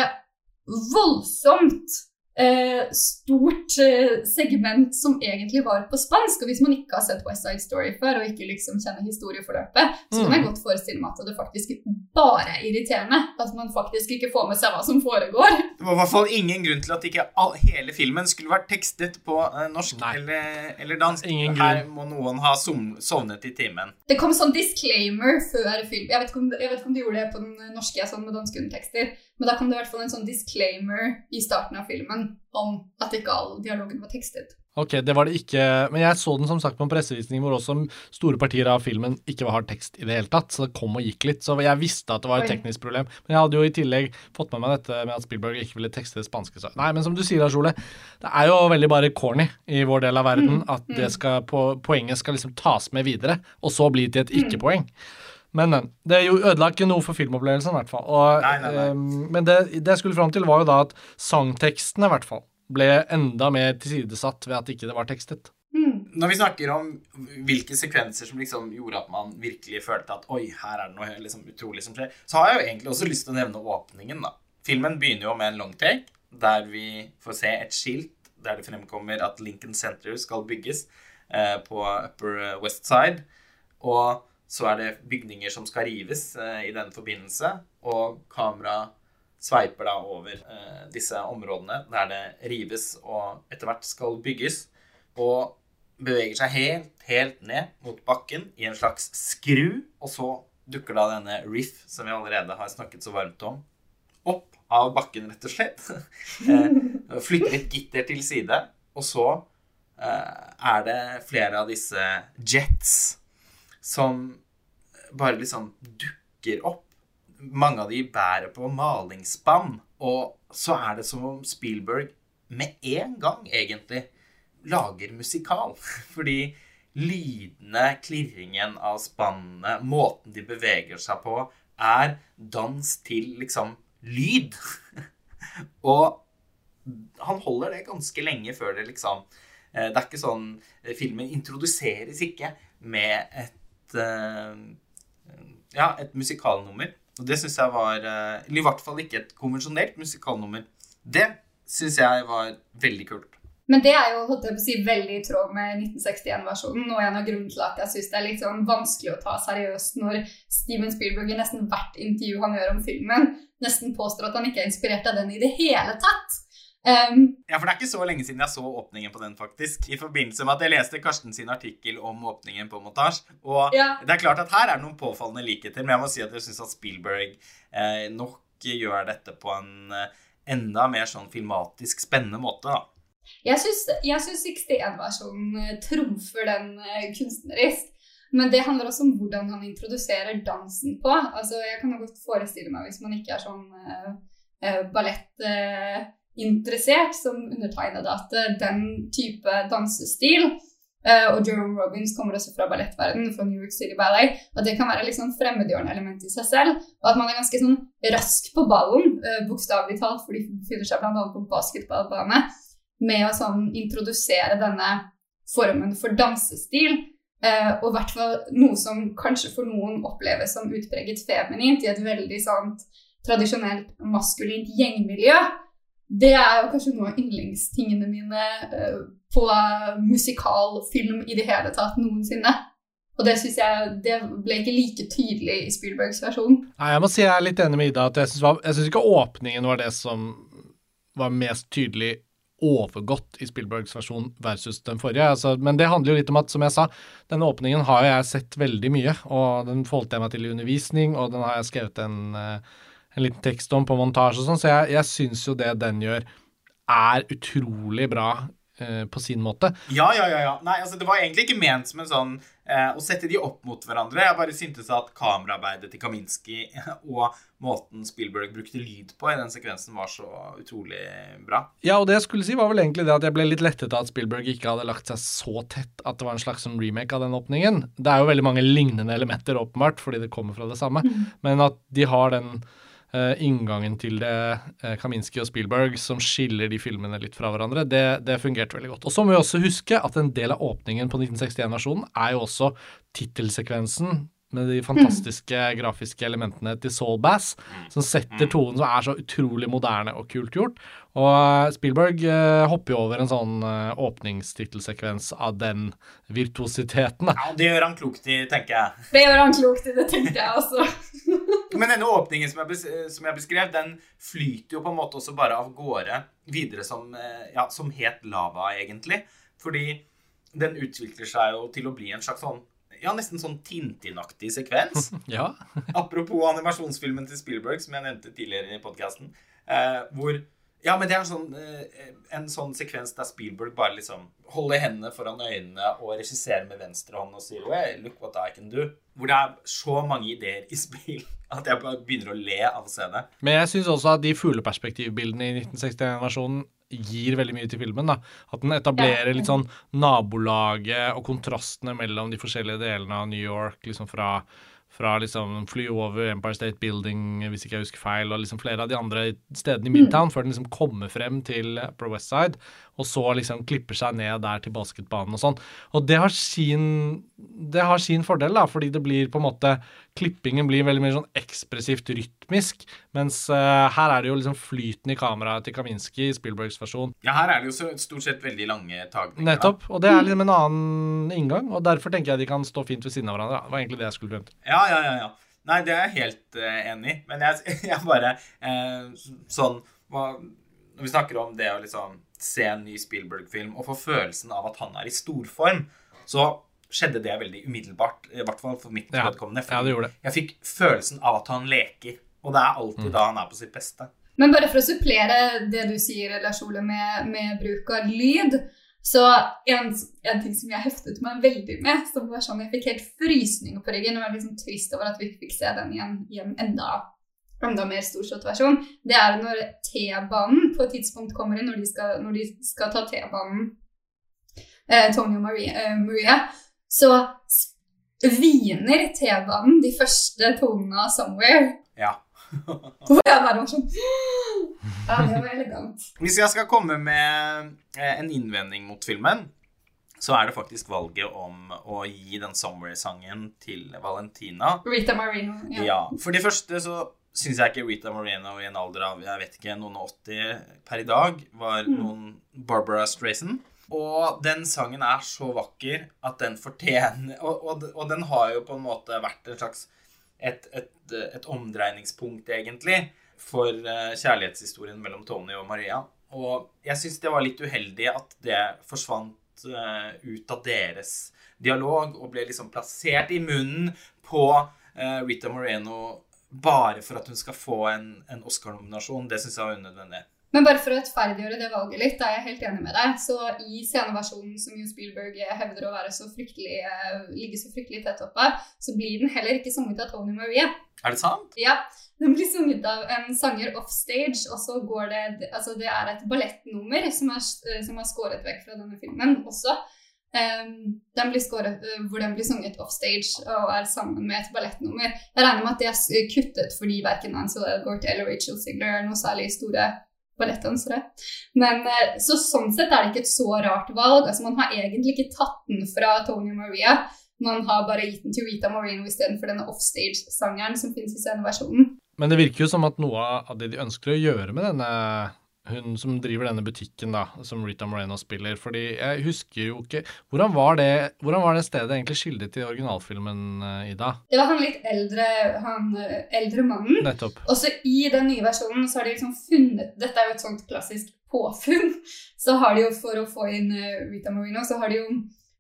voldsomt eh, stort eh, segment som egentlig var på spansk. Og hvis man ikke har sett West Side Story før og ikke liksom kjenner historieforløpet, så kan jeg Mm. godt forestille meg at det faktisk bare er irriterende at man faktisk ikke får med seg hva som foregår. Det var i hvert fall ingen grunn til at ikke all, hele filmen skulle vært tekstet på eh, norsk eller, eller dansk. Ingen Her må noen ha som, sovnet i timen. Det kom sånn disclaimer før film. Jeg vet ikke om, jeg vet ikke om de gjorde det på den norske jeg sånn med danske undertekster, men da kom det i hvert fall en sånn disclaimer i starten av filmen om at ikke all dialogen var tekstet. Ok, det var det ikke Men jeg så den som sagt på en pressevisning hvor også store partier av filmen ikke har tekst i det hele tatt, så det kom og gikk litt. Så jeg visste at det var et teknisk problem. Men jeg hadde jo i tillegg fått med meg dette med at Spielberg ikke ville tekste det spanske. Så. Nei, men som du sier, Lars Ole, det er jo veldig bare corny i vår del av verden Mm, at det skal poenget skal liksom tas med videre, og så bli til et ikke-poeng. Men, men. Det ødela ikke noe for filmopplevelsen, i hvert fall. Og, Nei, nei, nei. ehm, men det, det jeg skulle fram til, var jo da at sangtekstene, i hvert fall, ble enda mer tilsidesatt ved at ikke det var tekstet. Mm. Når vi snakker om hvilke sekvenser som liksom gjorde at man virkelig følte at oi, her er det noe liksom utrolig som skjer, så har jeg jo egentlig også lyst til å nevne åpningen, da. Filmen begynner jo med en long take, der vi får se et skilt der det fremkommer at Lincoln Center skal bygges eh, på Upper West Side. Og så er det bygninger som skal rives eh, i den forbindelse, og kamera sveiper da over eh, disse områdene der det rives og etter hvert skal bygges, og beveger seg helt, helt ned mot bakken i en slags skru, og så dukker da denne Riff, som vi allerede har snakket så varmt om, opp av bakken, rett og slett. (laughs) Eh, Flytter et gitter til side, og så eh, er det flere av disse jets som bare liksom dukker opp. Mange av de bærer på malingsspann, og så er det som om Spielberg med en gang, egentlig, lager musikal. (laughs) Fordi lydene, klirringen av spannene, måten de beveger seg på, er dans til liksom lyd. (laughs) og han holder det ganske lenge før det liksom Eh, det er ikke sånn eh, Filmen introduseres ikke med et eh, Ja, et musikalnummer. Og det syns jeg var eh, Eller i hvert fall ikke et konvensjonelt musikalnummer. Det syns jeg var veldig kult. Men det er jo holdt jeg på å si, veldig i tråd med 1961-versjonen. Og en av grunnene til at jeg syns det er litt sånn vanskelig å ta seriøst når Steven Spielberg i nesten hvert intervju han gjør om filmen, nesten påstår at han ikke er inspirert av den i det hele tatt. Um, Ja, for det er ikke så lenge siden jeg så åpningen på den, faktisk. I forbindelse med at jeg leste Karsten sin artikkel om åpningen på montasje. Og Ja. det er klart at her er det noen påfallende likheter, men jeg må si at jeg syns at Spielberg eh, nok gjør dette på en eh, enda mer sånn filmatisk spennende måte, da. Jeg syns, jeg syns 61-versjonen eh, trumfer den eh, kunstnerisk. Men det handler også om hvordan han introduserer dansen på. Altså, Jeg kan godt forestille meg, hvis man ikke er sånn eh, eh, ballettinteressert som undertegnede, at eh, den type dansestil Uh, Og Jerome Robbins kommer også fra ballettverdenen, fra New York City Ballet. At det kan være litt sånn fremmedgjørende element i seg selv. Og at man er ganske sånn rask på ballen, uh, bokstavelig talt, for de befinner seg bl.a. på basketballbane med å sånn introdusere denne formen for dansestil. Uh, og i hvert fall noe som kanskje for noen oppleves som utpreget feminint i et veldig sånt tradisjonelt maskulint gjengmiljø. Det er jo kanskje noe av yndlingstingene mine eh, på musikalfilm i det hele tatt noensinne. Og det synes jeg det ble ikke like tydelig i Spielbergs versjon. Nei, jeg må si jeg er litt enig med Ida. at Jeg syns syns ikke åpningen var det som var mest tydelig overgått i Spielbergs versjon versus den forrige. Altså, men det handler jo litt om at, som jeg sa, denne åpningen har jeg sett veldig mye. Og den forholdt jeg meg til i undervisning, og den har jeg skrevet en, eh, en liten tekst om på montasje og sånn, så jeg, jeg syns jo det den gjør, er utrolig bra eh, på sin måte. Ja, ja, ja. ja. Nei, altså Det var egentlig ikke ment som en sånn eh, å sette de opp mot hverandre. Jeg bare syntes at kameraarbeidet til Kaminski (laughs) og måten Spielberg brukte lyd på i den sekvensen, var så utrolig bra. Ja, og det jeg skulle si var vel egentlig det at jeg ble litt lettet av at Spielberg ikke hadde lagt seg så tett at det var en slags sånn remake av den åpningen. Det er jo veldig mange lignende elementer, åpenbart, fordi det kommer fra det samme, men at de har den inngangen til det eh, Kaminski og Spielberg som skiller de filmene litt fra hverandre, det, det fungerte veldig godt. Og så må vi også huske at en del av åpningen på 1961-versjonen er jo også tittelsekvensen med de fantastiske grafiske elementene til Soul Bass, som setter tonen som er så utrolig moderne og kult gjort. Og eh, Spielberg eh, hopper jo over en sånn eh, åpningstittelsekvens av den virtuositeten. Da. Ja, Det gjør han klokt i, tenker jeg. Det gjør han klokt i, det tenkte jeg også. (laughs) Men denne åpningen som jeg, bes som jeg beskrev, den flyter jo på en måte også bare av gårde videre som, eh, ja, som het lava, egentlig. Fordi den utvikler seg jo til å bli en slags sånn ja, nesten sånn Tintin-aktig sekvens. (laughs) Ja. (laughs) Apropos animasjonsfilmen til Spielberg, som jeg nevnte tidligere i podkasten. Eh, hvor Ja, men det er en sånn, eh, en sånn sekvens der Spielberg bare liksom holder hendene foran øynene og regisserer med venstre hånd og sier hey, look what I can do. Hvor det er så mange ideer i spill (laughs) at jeg bare begynner å le av å se det. Men jeg syns også at de fugleperspektivbildene i 1961-versjonen gir veldig mye til filmen. da. At den etablerer litt sånn nabolaget og kontrastene mellom de forskjellige delene av New York. liksom fra fra liksom fly over Empire State Building, hvis ikke jeg husker feil, og liksom flere av de andre stedene i Midtown, før den liksom kommer frem til Upper West Side, og så liksom klipper seg ned der til basketbanen og sånn. Og det har sin, det har sin fordel, da, fordi det blir på en måte Klippingen blir veldig mer sånn ekspressivt rytmisk, mens uh, her er det jo liksom flyten i kameraet til Kaminski i Spielbergs versjon. Ja, her er det jo så, stort sett veldig lange tagninger. Nettopp. Og det er liksom en annen inngang, og derfor tenker jeg de kan stå fint ved siden av hverandre. Det var egentlig det jeg skulle frem til. Ja, ja, ja. ja. Nei, det er jeg helt eh, enig i. Men jeg, (laughs) jeg bare eh, Sånn hva, Når vi snakker om det å liksom se en ny Spielberg-film og få følelsen av at han er i storform, så skjedde det veldig umiddelbart. I hvert fall for mitt Ja. vedkommende. Ja, det gjorde det. Jeg fikk følelsen av at han leker. Og det er alltid da han er på sitt beste. Men bare for å supplere det du sier, Lars Ole, med, med bruk av lyd, så en, en ting som jeg heftet meg veldig med, som var sånn jeg fikk helt frysninger på ryggen, og var liksom trist over at vi ikke fikk se den igjen i en enda, enda mer storslått versjon, det er når T-banen på et tidspunkt kommer inn, når de skal, når de skal ta T-banen, eh, Tony og Marie, eh, Maria så hviner T-banen de første tonene av 'Somewhere'. Ja. (laughs) Og jeg det var sånn (gasps) Ja, det var elegant. Hvis jeg skal komme med eh, en innvending mot filmen, så er det faktisk valget om å gi den Somewhere-sangen til Valentina. Rita Marino. Ja. Ja. For det første så syns jeg ikke Rita Moreno i en alder av jeg vet ikke, noen og 80 per i dag var noen Barbara Strayson. Og den sangen er så vakker at den fortjener Og, og, og den har jo på en måte vært en slags et, et, et omdreiningspunkt, egentlig, for eh, kjærlighetshistorien mellom Tony og Maria. Og jeg syns det var litt uheldig at det forsvant eh, ut av deres dialog og ble liksom plassert i munnen på eh, Rita Moreno bare for at hun skal få en, en Oscar-nominasjon. Det syns jeg var unødvendig. Men bare for å rettferdiggjøre det valget litt, da er jeg helt enig med deg. Så i sceneversjonen som jo Spielberg hevder å være så fryktelig, eh, ligge så fryktelig tett oppe, så blir den heller ikke sunget av Tony Marie. Er det sant? Ja, den blir sunget av en sanger offstage, og så går det Altså, det er et ballettnummer som er, som er skåret vekk fra denne filmen også. Um, den blir skåret, uh, hvor den blir sunget offstage og er sammen med et ballettnummer. Jeg regner med at det er kuttet fordi verken Ansel Elgort eller Rachel Sigler er noe særlig store ballettdansere. Men uh, så sånn sett er det ikke et så rart valg. Altså, man har egentlig ikke tatt den fra Tony Maria. Man har bare gitt den til Rita Moreno istedenfor denne offstage-sangeren som finnes i sceneversjonen. Men det virker jo som at noe av det de ønsker å gjøre med denne hun som driver denne butikken, da, som Rita Moreno spiller. Fordi jeg husker jo ikke Hvordan var det, hvordan var det stedet egentlig skildret i originalfilmen, eh, Ida? Det var han litt eldre, han eh, eldre mannen. Nettopp. Også i den nye versjonen så har de liksom funnet Dette er jo et sånt klassisk påfunn. (laughs) Så har de jo, for å få inn eh, Rita Moreno, så har de jo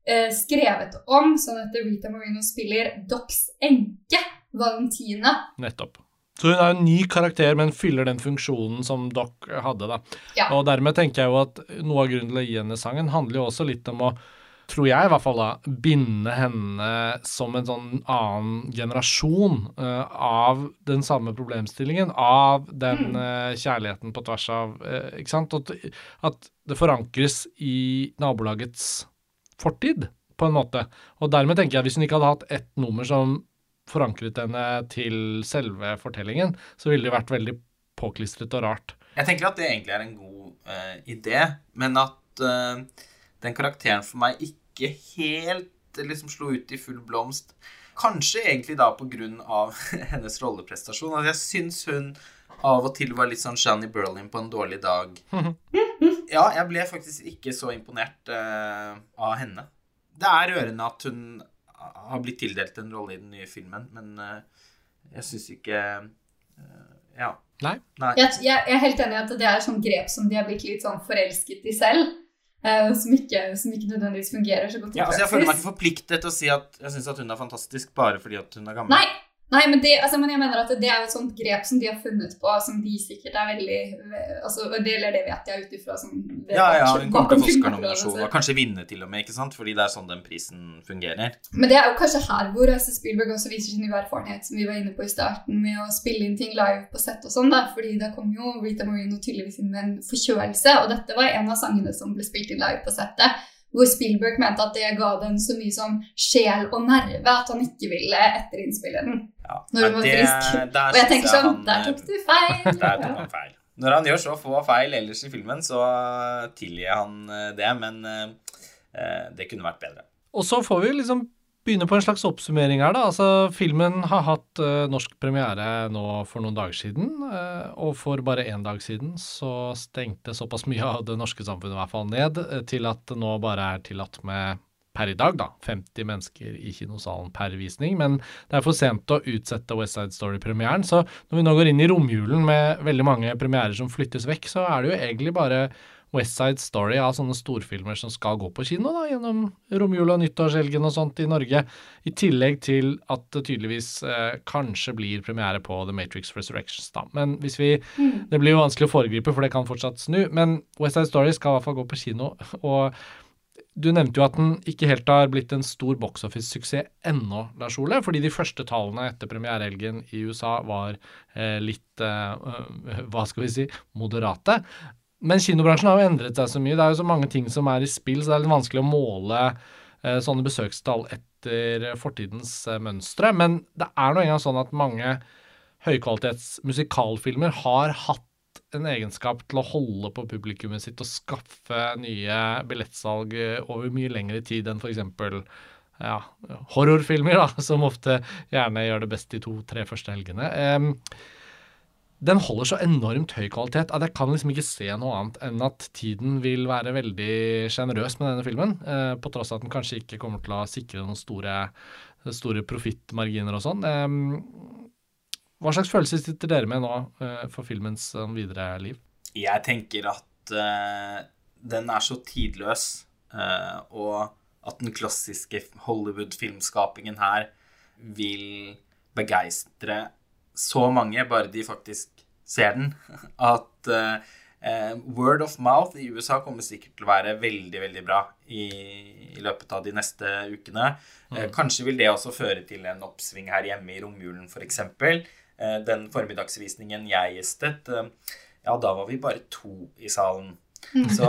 eh, skrevet om sånn at Rita Moreno spiller Docs enke, Valentina. Nettopp. Så hun er en ny karakter, men fyller den funksjonen som Doc hadde, da. Ja. Og dermed tenker jeg jo at noe av grunnen til å gi henne sangen handler jo også litt om å tror jeg i hvert fall da, binde henne som en sånn annen generasjon uh, av den samme problemstillingen, av den eh, kjærligheten på tvers av uh, Ikke sant? At, at det forankres i nabolagets fortid, på en måte. Og dermed tenker jeg at hvis hun ikke hadde hatt ett nummer som forankret henne til selve fortellingen, så ville det vært veldig påklistret og rart. Jeg tenker at det egentlig er en god uh, idé, men at uh, den karakteren for meg ikke helt liksom slo ut i full blomst. Kanskje egentlig da på grunn av (laughs) hennes rolleprestasjon. At jeg syns hun av og til var litt sånn Shani Berlin på en dårlig dag. (laughs) Ja, jeg ble faktisk ikke så imponert uh, av henne. Det er rørende at hun har blitt tildelt en rolle i den nye filmen, men eh, jeg syns ikke eh, Ja. Nei. Nei. Jeg, jeg, jeg er helt enig i at det er sånn grep som de har blitt litt sånn forelsket i selv. eh, som, ikke, som ikke nødvendigvis fungerer så godt Ja, altså Jeg føler meg ikke forpliktet til å si at jeg syns hun er fantastisk bare fordi at hun er gammel. Nei, nei men, det, altså, men jeg mener at det er et sånt grep som de har funnet på, som de sikkert er veldig altså, det, Eller det vet jeg ut ifra sånn Ja, ja, hun kommer til å få Oscar-nominasjon og kanskje vinne til og med, ikke sant? Fordi det er sånn den prisen fungerer. Men det er jo kanskje her hvor altså, Spielberg også viser sin uerfarenhet, erfarenhet, som vi var inne på i starten, med å spille inn ting live på sett og sånn, da. Fordi da kom jo Rita Marino tydeligvis inn med en forkjølelse, og dette var en av sangene som ble spilt inn live på settet. Hvor Spielberg mente at det ga den så mye som sjel og nerve at han ikke ville etterinnspille den. Ja. Når du var det- frisk. der Og jeg tenker sånn han, Der eh, tok du feil! (laughs) Der tok han feil. Når han gjør så få feil ellers i filmen, så tilgir han eh, det, men eh, eh, det kunne vært bedre. Og så får vi liksom begynne på en slags oppsummering her, da. Altså, filmen har hatt uh, norsk premiere nå for noen dager siden, Uh, og for bare én dag siden så stengte såpass mye av det norske samfunnet i hvert fall ned, eh, til at det nå bare er tillatt med per i dag, da, 50 mennesker i kinosalen per visning, men det er for sent å utsette West Side Story-premieren, så når vi nå går inn i romjulen med veldig mange premierer som flyttes vekk, så er det jo egentlig bare West Side Story av sånne storfilmer som skal gå på kino da, gjennom romjula og nyttårshelgen og sånt i Norge, i tillegg til at det tydeligvis eh, kanskje blir premiere på The Matrix Resurrections da. Men hvis vi, det blir jo vanskelig å foregripe, for det kan fortsatt snu, men West Side Story skal i hvert fall gå på kino, og du nevnte jo at den ikke helt har blitt en stor box office-suksess ennå, Lars Ole, fordi de første tallene etter premierehelgen i USA var eh, litt eh, (laughs) Hva skal vi si moderate. Men kinobransjen har jo endret seg så mye. Det er jo så mange ting som er i spill, så det er litt vanskelig å måle eh, sånne besøkstall etter fortidens eh, mønstre. Men det er nå engang sånn at mange høykvalitets musikalfilmer har hatt en egenskap til å holde på publikummet sitt og skaffe nye billettsalg eh, over mye lengre tid enn f.eks. Ja, horrorfilmer, da, (laughs) som ofte gjerne gjør det best de to-tre første helgene. Den holder så enormt høy kvalitet at jeg kan liksom ikke se noe annet enn at tiden vil være veldig sjenerøs med denne filmen, uh, på tross av at den kanskje ikke kommer til å sikre noen store, store profittmarginer og sånn. Hva slags følelser sitter dere med nå uh, for filmens uh, videre liv? Jeg tenker at uh, den er så tidløs, og at den klassiske Hollywood-filmskapingen her vil begeistre så mange, bare de faktisk ser den, (laughs) at word of mouth i USA kommer sikkert til å være veldig, veldig bra i, i løpet av de neste ukene. Mm. kanskje vil det også føre til en oppsving her hjemme i romjulen, f.eks. Eh, den formiddagsvisningen jeg gjestet, eh, ja, da var vi bare to i salen. Mm. Så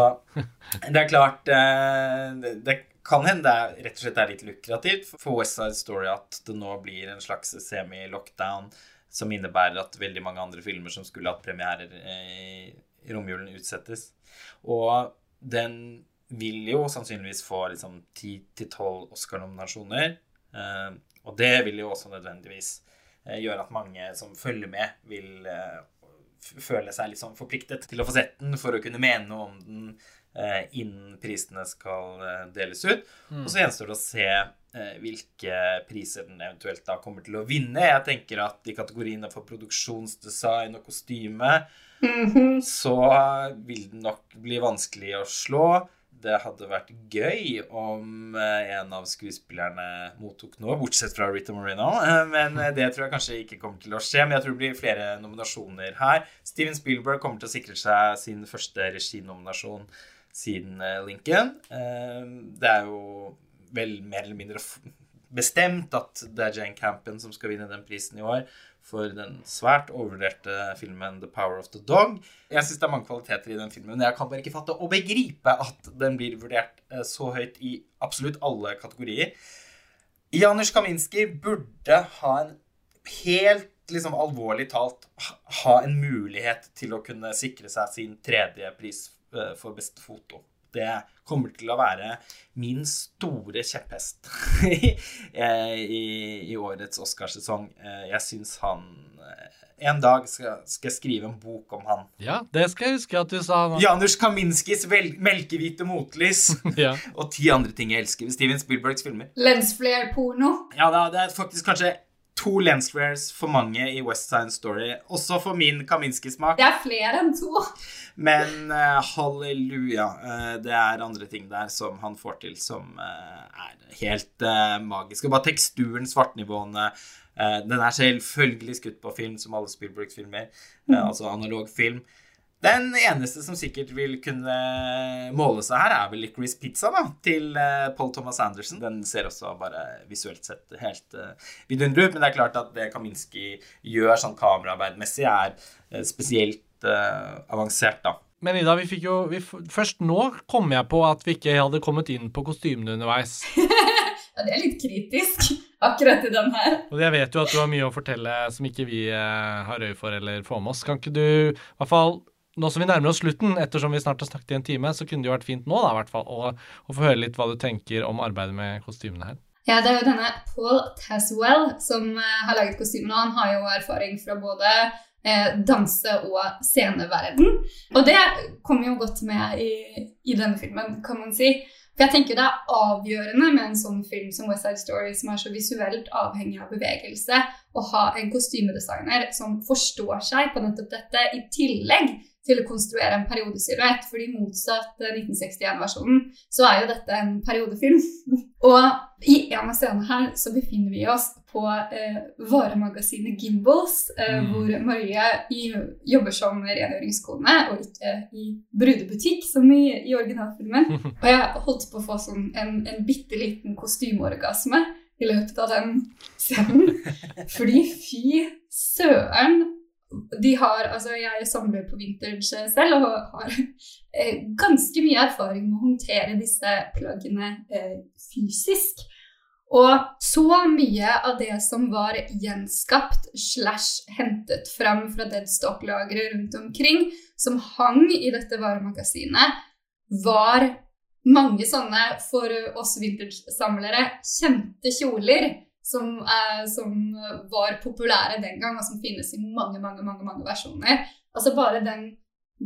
det er klart eh, Det kan hende det rett og slett er litt lukrativt for West Side Story at det nå blir en slags semi-lockdown som innebærer at veldig mange andre filmer som skulle hatt premierer i romjulen, utsettes. Og den vil jo sannsynligvis få liksom 10-12 Oscar-nominasjoner. Og det vil jo også nødvendigvis gjør at mange som følger med, vil eh, føle seg litt sånn forpliktet til å få sett den for å kunne mene noe om den eh, innen prisene skal deles ut. Mm. Og så gjenstår det å se hvilke priser den eventuelt da kommer til å vinne. Jeg tenker at i kategoriene for produksjonsdesign og kostyme mm -hmm. så vil den nok bli vanskelig å slå det hadde vært gøy om eh, en av skuespillerne mottok noe, bortsett fra Rita Moreno. Eh, men eh, det tror jeg kanskje ikke kommer til å skje. Men jeg tror det blir flere nominasjoner her. Steven Spielberg kommer til å sikre seg sin første reginominasjon siden Lincoln. Det er jo vel mer eller mindre bestemt at det er Jane Campen som skal vinne den prisen i år for den svært overvurderte filmen 'The Power of the Dog'. Jeg syns det er mange kvaliteter i den filmen, men jeg kan bare ikke fatte og begripe at den blir vurdert eh, så høyt i absolutt alle kategorier. Janusz Kaminski burde ha en helt liksom alvorlig talt ha en mulighet til å kunne sikre seg sin tredje pris eh, for beste foto. Det kommer til å være min store kjepphest (laughs) eh, i, i, årets Oscarsesong. Eh, jeg syns han eh, En dag skal, skal, jeg skrive en bok om han. Ja, det skal jeg huske at du sa. Janusz Kaminskis melkehvite motlys. (laughs) (laughs) ja. og ti andre ting jeg elsker ved Steven Spielbergs filmer. Lensflair-porno. Ja, det er faktisk kanskje to lensflares for mange i West Side Story. Også for min Kaminski-smak. Det er flere enn to. Men uh, halleluja. Uh, det er andre ting der som han får til som uh, er helt magisk. Og bare teksturen, svartnivåene Den er selvfølgelig skutt på film, som alle Spielberg-filmer. Mm. Altså analog film. Den eneste som sikkert vil kunne måle seg her, er vel Licorice Pizza da, til uh, Paul Thomas Anderson. Den ser også bare visuelt sett helt uh, vidunderlig ut. Men det er klart at det Kaminski gjør sånn kameraarbeidmessig, er uh, spesielt uh, avansert, da. Men Ida, vi fikk jo vi, Først nå kom jeg på at vi ikke hadde kommet inn på kostymene underveis. (laughs) ja, det er litt kritisk, akkurat i den her. Og jeg vet jo at du har mye å fortelle som ikke vi har øye for eller får med oss. Kan ikke du i hvert fall nå som vi nærmer oss slutten, ettersom vi snart har snakket i en time, så kunne det jo vært fint nå da, hvert fall, å, å få høre litt hva du tenker om arbeidet med kostymene her. Ja, det er jo denne Paul Taswell som uh, har laget kostymene. Han har jo erfaring fra både eh, danse- og sceneverden. Og det kommer jo godt med i, i, denne filmen, kan man si. For jeg tenker Det er avgjørende med en sånn film som West Side Story, som er så visuelt avhengig av bevegelse, å ha en kostymedesigner som forstår seg på nettopp dette, i tillegg til å konstruere en periodesilhuett. fordi motsatt 1961-versjonen så er jo dette en periodefilm. (laughs) og i en av scenene her så befinner vi oss på eh, varemagasinet Gimbals, eh, mm. hvor Marie i, jobber som rengjøringskone, og ikke i brudebutikk, som i, i originalfilmen. (laughs) Og jeg holdt på å få sånn en, en bitte liten kostymeorgasme i løpet av den scenen. (laughs) Fordi fy søren de har, altså Jeg samler på vintage selv og har eh, ganske mye erfaring med å håndtere disse plaggene eh, fysisk. Og så mye av det som var gjenskapt slash hentet fram fra deadstock-lageret rundt omkring, som hang i dette varemagasinet, var mange sånne, for oss vintage-samlere, kjente kjoler som, eh, som, var populære den gang, og som finnes i mange, mange, mange, mange versjoner. Altså bare den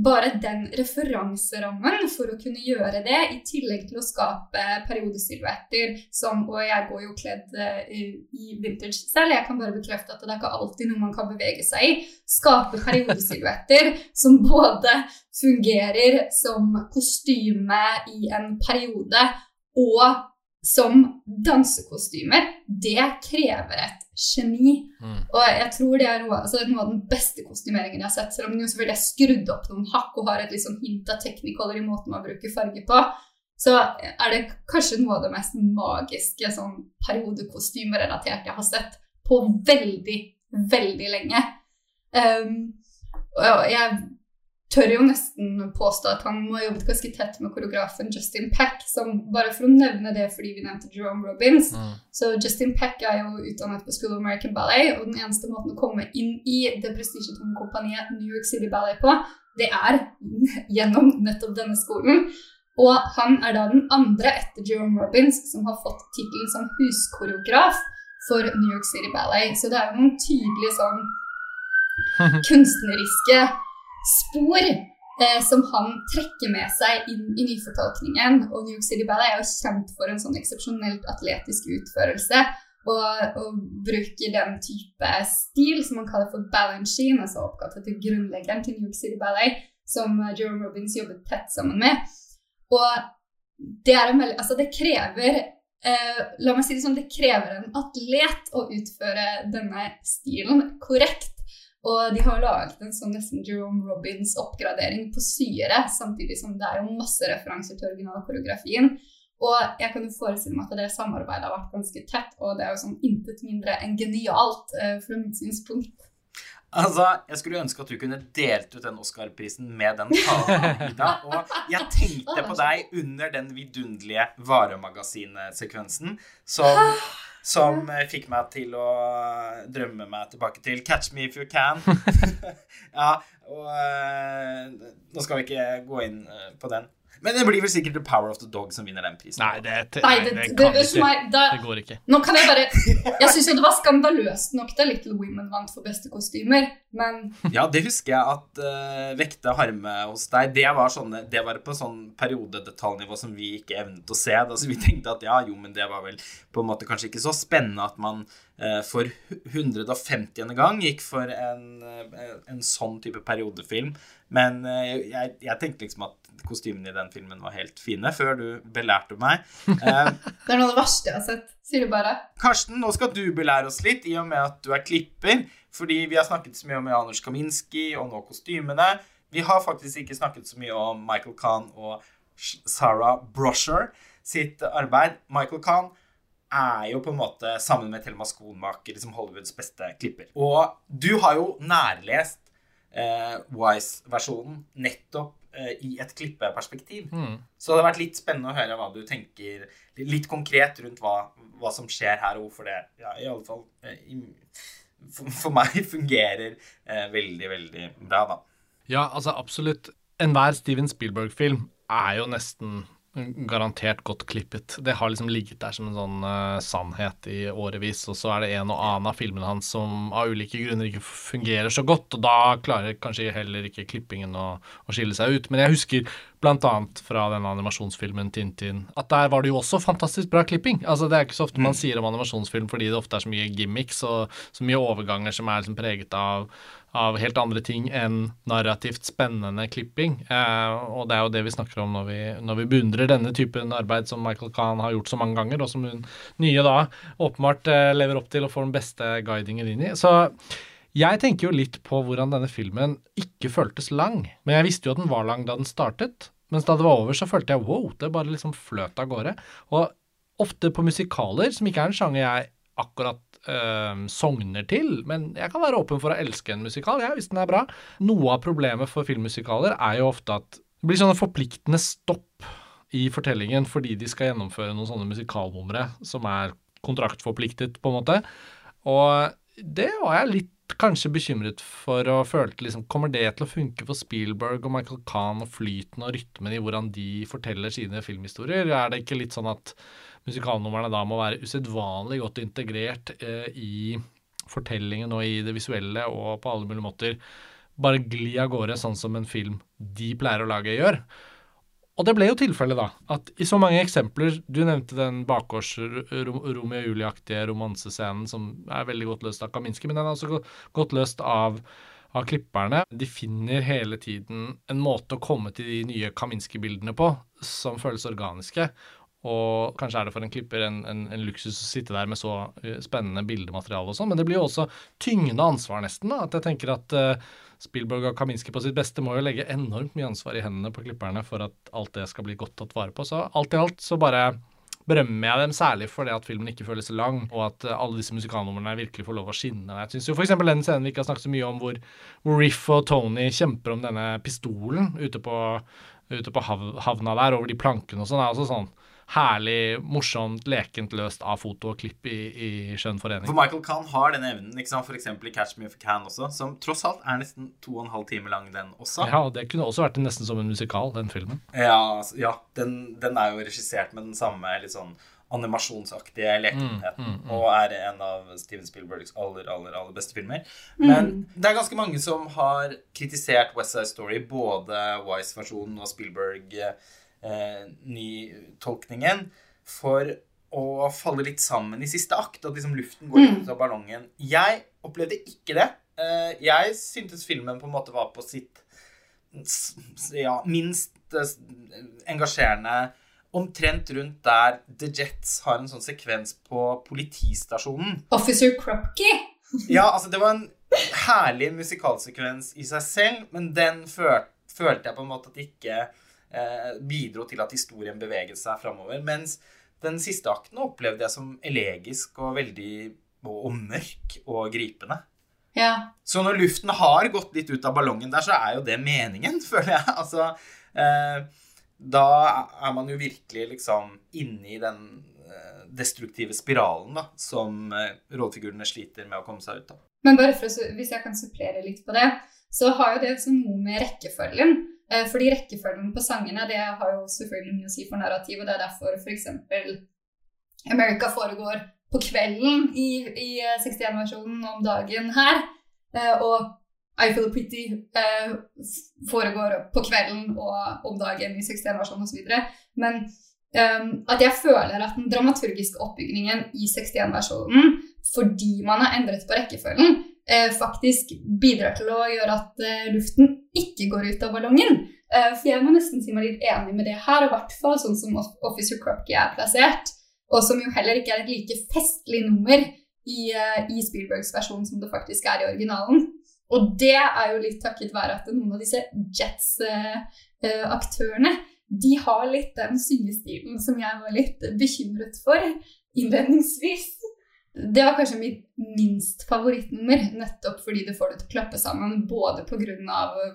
bare den referanserammen for å kunne gjøre det, i tillegg til å skape periodesilhuetter som Og jeg går jo kledd uh, i vintage selv, jeg kan bare bekrefte at det er ikke alltid noe man kan bevege seg i. Skape periodesilhuetter (laughs) som både fungerer som kostyme i en periode og som dansekostymer, det krever et geni. Mm. Og jeg tror det er noe, altså, noe, av den beste kostymeringen jeg har sett. Selv om den jo selvfølgelig er skrudd opp noen hakk og har et liksom hint av technicolor i måten man bruker farge på, så er det kanskje noe av det mest magiske sånn periodekostymerelatert jeg har sett på veldig, veldig lenge. Um, og jeg tør jo nesten påstå at han må ha jobbet ganske tett med koreografen Justin Peck. som Bare for å nevne det fordi vi nevnte Jerome Robins. Mm. Så Justin Peck er jo utdannet på School of American Ballet, og den eneste måten å komme inn i det prestisjetunge kompaniet New York City Ballet på, det er (laughs) gjennom nettopp denne skolen. Og han er da den andre etter Jerome Robins som har fått tittelen som huskoreograf for New York City Ballet. Så det er jo noen tydelige sånn (laughs) kunstneriske spor eh, som han trekker med seg inn i nyfortolkningen. Og New York City Ballet er jo kjent for en sånn eksepsjonelt atletisk utførelse. Og, og, bruker den type stil som man kaller for balanchine, altså oppkalt etter grunnleggeren til New York City Ballet, som Jerome Robins jobbet tett sammen med. Og det, er en veldig, altså det krever eh, La meg si det sånn, det krever en atlet å utføre denne stilen korrekt. Og de har laget en sånn nesten Jerome Robins-oppgradering på syre, samtidig som det er jo masse referanser til originalkoreografien. Og jeg kan jo forestille meg at det samarbeidet har vært ganske tett, og det er jo sånn intet mindre enn genialt eh, fra mitt synspunkt. Altså, Jeg skulle ønske at du kunne delt ut den Oscar-prisen med den talen, Ida. Og jeg tenkte på deg under den vidunderlige varemagasinsekvensen som som eh, fikk meg til å drømme meg tilbake til 'Catch me if you can'. (laughs) (laughs) ja, og uh, nå skal vi ikke gå inn på den. Men det blir vel sikkert The Power of the Dog som vinner den prisen. Nei, det, det, nei, det, det, det, ikke. Da, det går ikke. Nå kan Jeg bare Jeg syns jo det var skandaløst nok da Little Women vant for beste kostymer, men Ja, det husker jeg at uh, vekte harme hos deg. Det var, sånne, det var på sånn periodedetaljnivå som vi ikke evnet å se. Da, så vi tenkte at ja, jo, men det var vel på en måte kanskje ikke så spennende at man uh, for 150. gang gikk for en, uh, en sånn type periodefilm. Men jeg, jeg tenkte liksom at kostymene i den filmen var helt fine, før du belærte meg. Uh, (laughs) det er noe av det verste jeg har sett, sier du bare. Karsten, nå skal du belære oss litt, i og med at du er klipper. Fordi vi har snakket så mye om Janusz Kaminski og nå kostymene. Vi har faktisk ikke snakket så mye om Michael Kahn og Sarah Brosher sitt arbeid. Michael Kahn er jo på en måte, sammen med Thelma Skonmaker, liksom Hollywoods beste klipper. Og du har jo nærlest eh, Wise-versjonen nettopp Eh, i et klippeperspektiv. Mm. Så det har vært litt spennende å høre hva du tenker litt konkret rundt hva, hva som skjer her, og hvorfor det ja, i alle fall eh, for, for, meg (laughs) fungerer eh, veldig, veldig bra, da. Ja, altså absolutt. Enhver Steven Spielberg-film er jo nesten garantert godt klippet. Det har liksom ligget der som en sånn uh, sannhet i årevis. Og så er det en og annen av filmene hans som av ulike grunner ikke fungerer så godt, og da klarer kanskje heller ikke klippingen å, å skille seg ut. Men jeg husker bl.a. fra denne animasjonsfilmen Tintin at der var det jo også fantastisk bra klipping. Altså Det er ikke så ofte man mm. sier om animasjonsfilm fordi det ofte er så mye gimmicks og så mye overganger som er liksom preget av av helt andre ting enn narrativt spennende klipping. Eh, og det er jo det vi snakker om når vi, når vi beundrer denne typen arbeid som Michael Khan har gjort så mange ganger, og som hun nye da åpenbart eh, lever opp til og får den beste guidingen inn i. Så jeg tenker jo litt på hvordan denne filmen ikke føltes lang. Men jeg visste jo at den var lang da den startet. Mens da det var over, så følte jeg wow, det bare liksom fløt av gårde. Og ofte på musikaler, som ikke er en sjanger jeg akkurat øh, sogner til, men jeg kan være åpen for å elske en musikal, ja, hvis den er bra. Noe av problemet for filmmusikaler er jo ofte at det blir sånne forpliktende stopp i fortellingen fordi de skal gjennomføre noen sånne musikalnumre som er kontraktforpliktet, på en måte. Og det var jeg litt kanskje bekymret for og følte liksom Kommer det til å funke for Spielberg og Michael Kahn og flyten og rytmen i hvordan de forteller sine filmhistorier? Er det ikke litt sånn at musikalnumrene da må være usedvanlig godt integrert eh, i fortellingen og i det visuelle og på alle mulige måter bare gli av gårde sånn som en film de pleier å lage, gjør? Og det ble jo tilfellet, da. At i så mange eksempler Du nevnte den bakgårds Romeo Julie-aktige romansescenen som er veldig godt løst av Kaminski, men den er også godt løst av, av klipperne. De finner hele tiden en måte å komme til de nye Kaminski-bildene på som føles organiske. Og kanskje er det for en klipper en, en, en luksus å sitte der med så uh, spennende bildemateriale og sånn, men det blir jo også tyngende ansvar, nesten. da, At jeg tenker at uh, Spielberg og Kaminski på sitt beste må jo legge enormt mye ansvar i hendene på klipperne for at alt det skal bli godt tatt vare på. Så alt i alt så bare berømmer jeg dem særlig for det at filmen ikke føles så lang, og at uh, alle disse musikalnumrene virkelig får lov å skinne. Jeg syns jo f.eks. den scenen vi ikke har snakket så mye om, hvor, hvor, Riff og Tony kjemper om denne pistolen ute på, ute på hav, havna der, over de plankene og sånn, er også sånn herlig, morsomt, lekent løst av foto og klipp i, i skjønn forening. For Michael Kahn har den evnen, ikke sant? f.eks. i Catch Me If You Can også, som tross alt er nesten to og en halv time lang, den også. Ja, og det kunne også vært nesten som en musikal, den filmen. Ja, ja den, den, er jo regissert med den samme litt sånn animasjonsaktige lekenheten, mm, mm, mm. og er en av Steven Spielbergs aller, aller, aller beste filmer. Men mm. det er ganske mange som har kritisert West Side Story, både Wise-versjonen og Spielberg eh, nytolkningen for å falle litt sammen i siste akt. At liksom luften går mm. ut av ballongen. Jeg opplevde ikke det. Eh, jeg syntes filmen på en måte var på sitt ja, minst eh, engasjerende omtrent rundt der The Jets har en sånn sekvens på politistasjonen. Officer Cropkey? ja, altså det var en herlig musikalsekvens i seg selv, men den følte jeg på en måte at ikke bidro til at historien beveget seg framover. Mens den siste akten opplevde jeg som elegisk og veldig og, mørk og gripende. Ja. Så når luften har gått litt ut av ballongen der, så er jo det meningen, (laughs) føler jeg. Altså, eh, da er man jo virkelig liksom inne i den eh, destruktive spiralen da, som eh, rollefigurene sliter med å komme seg ut av. Men bare for hvis jeg kan supplere litt på det, så har jo det noe med rekkefølgen. Eh, fordi rekkefølgen på sangene det har jo selvfølgelig mye å si for narrativ, og det er derfor f.eks. America foregår på kvelden i, i 61-versjonen om dagen her. Eh, og I Feel Pretty eh, foregår på kvelden og om dagen i 61-versjonen osv. Men um, at jeg føler at den dramaturgiske oppbygningen i 61-versjonen, fordi man har endret på rekkefølgen, eh, faktisk bidrar til å gjøre at eh, luften ikke går ut av ballongen. Eh, for jeg må nesten si meg litt enig med det her, i hvert fall sånn som Officer Krupke er plassert. Og som jo heller ikke er et like festlig nummer i, eh, i Spielbergs versjon som det faktisk er i originalen. Og det er jo litt takket være at noen av disse Jets-aktørene eh, de har litt den syngestilen som jeg var litt bekymret for innledningsvis. Det var kanskje mitt minst favorittnummer, nettopp fordi det får det til å klappe sammen både pga.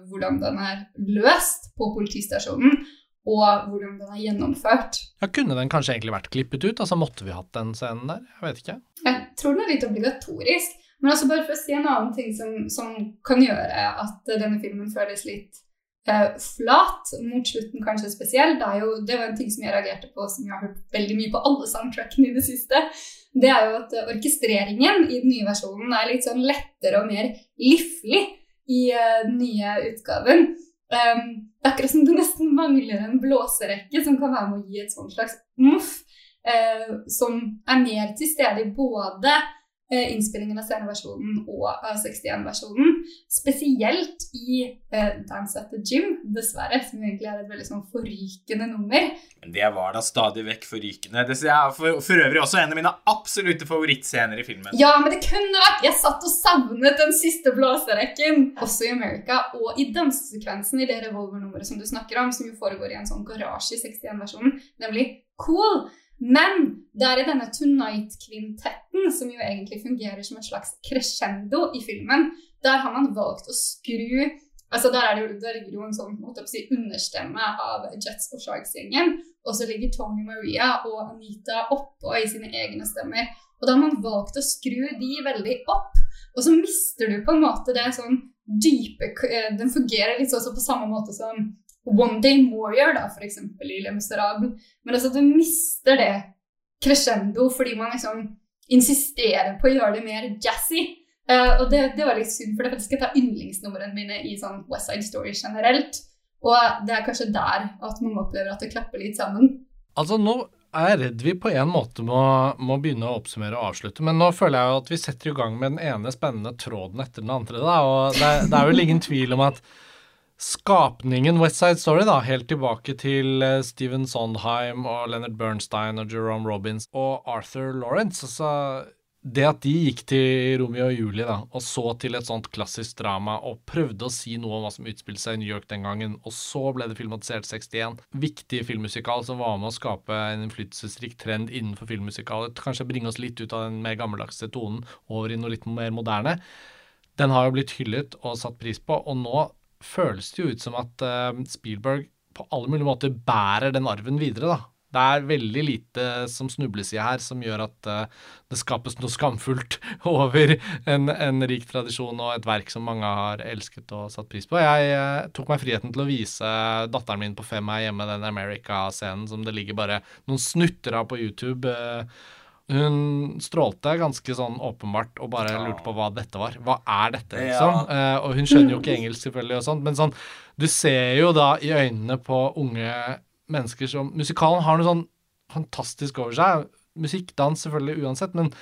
hvordan den er løst på politistasjonen, og hvordan den er gjennomført. Ja, Kunne den kanskje egentlig vært klippet ut? Altså Måtte vi hatt den scenen der? Jeg vet ikke. Jeg tror den er litt obligatorisk. Men altså bare for å si en annen ting som, som kan gjøre at denne filmen føles litt eh, flat, mot slutten kanskje spesielt, det, jo, det var en ting som jeg reagerte på, som jeg har hørt veldig mye på alle soundtrackene i det siste det er jo at orkestreringen i den nye versjonen er litt sånn lettere og mer liflig i uh, den nye utgaven. Um, det er akkurat som det nesten mangler en blåserekke som kan være med å gi et sånt slags muff, uh, som er mer til stede i både Eh, innspillingen av sceneversjonen og av 61-versjonen. Spesielt i uh, Dance at the Gym, dessverre, som egentlig er et veldig sånn forrykende nummer. Men det var da stadig vekk forrykende. Det er for, for, øvrig også en av mine absolutte favorittscener i filmen. Ja, men det kunne vært Jeg satt og savnet den siste blåserekken. Også i America, og i dansesekvensen i det revolvernummeret som du snakker om, som jo foregår i en sånn garasje i 61-versjonen, nemlig Cool. Men det er i denne Tonight-kvintetten, som jo egentlig fungerer som et slags crescendo i filmen, der har man valgt å skru Altså Der, er det jo, der ligger jo en sånn måte å si, understemme av Jets og Sharks-gjengen. Og så ligger Tony Maria og Anita oppå i sine egne stemmer. Og da har man valgt å skru de veldig opp. Og så mister du på en måte det sånn dype eh, Den fungerer litt sånn på samme måte som One Day Warrior, da, f.eks. i Le Miserable. Men altså, du mister det crescendo fordi man liksom insisterer på å gjøre det mer jazzy. Uh, og det, det, var litt synd, for det skal ta yndlingsnumrene mine i sånn West Side Story generelt. Og det er kanskje der at man opplever at det klapper litt sammen. Altså, nå er jeg redd vi på en måte må, må, begynne å oppsummere og avslutte, men nå føler jeg jo at vi setter i gang med den ene spennende tråden etter den andre. Da, og det, det er vel ingen tvil om at skapningen West Side Story, da, helt tilbake til eh, Steven Sondheim og Leonard Bernstein og Jerome Robins og Arthur Lawrence altså det at de gikk til Romeo og Julie da, og så til et sånt klassisk drama og prøvde å si noe om hva som utspilte seg i New York den gangen, og så ble det filmatisert 61. Viktig filmmusikal som var med å skape en innflytelsesrik trend innenfor filmmusikaler. Kanskje bringe oss litt ut av den mer gammeldagse tonen over i noe litt mer moderne. Den har jo blitt hyllet og satt pris på, og nå føles det jo ut som at uh, Spielberg på alle mulige måter bærer den arven videre, da. Det er veldig lite som snubles i her som gjør at uh, det skapes noe skamfullt (laughs) over en, en, rik tradisjon og et verk som mange har elsket og satt pris på. Jeg uh, tok meg friheten til å vise datteren min på fem her hjemme den America-scenen som det ligger bare noen snutter av på YouTube. Uh, hun strålte ganske sånn åpenbart og bare lurte på hva dette var. Hva er dette, liksom? Ja. og hun skjønner jo ikke engelsk, selvfølgelig, og sånt, men sånn Du ser jo da i øynene på unge mennesker som Musikalen har noe sånn fantastisk over seg. Musikk, dans, selvfølgelig uansett, men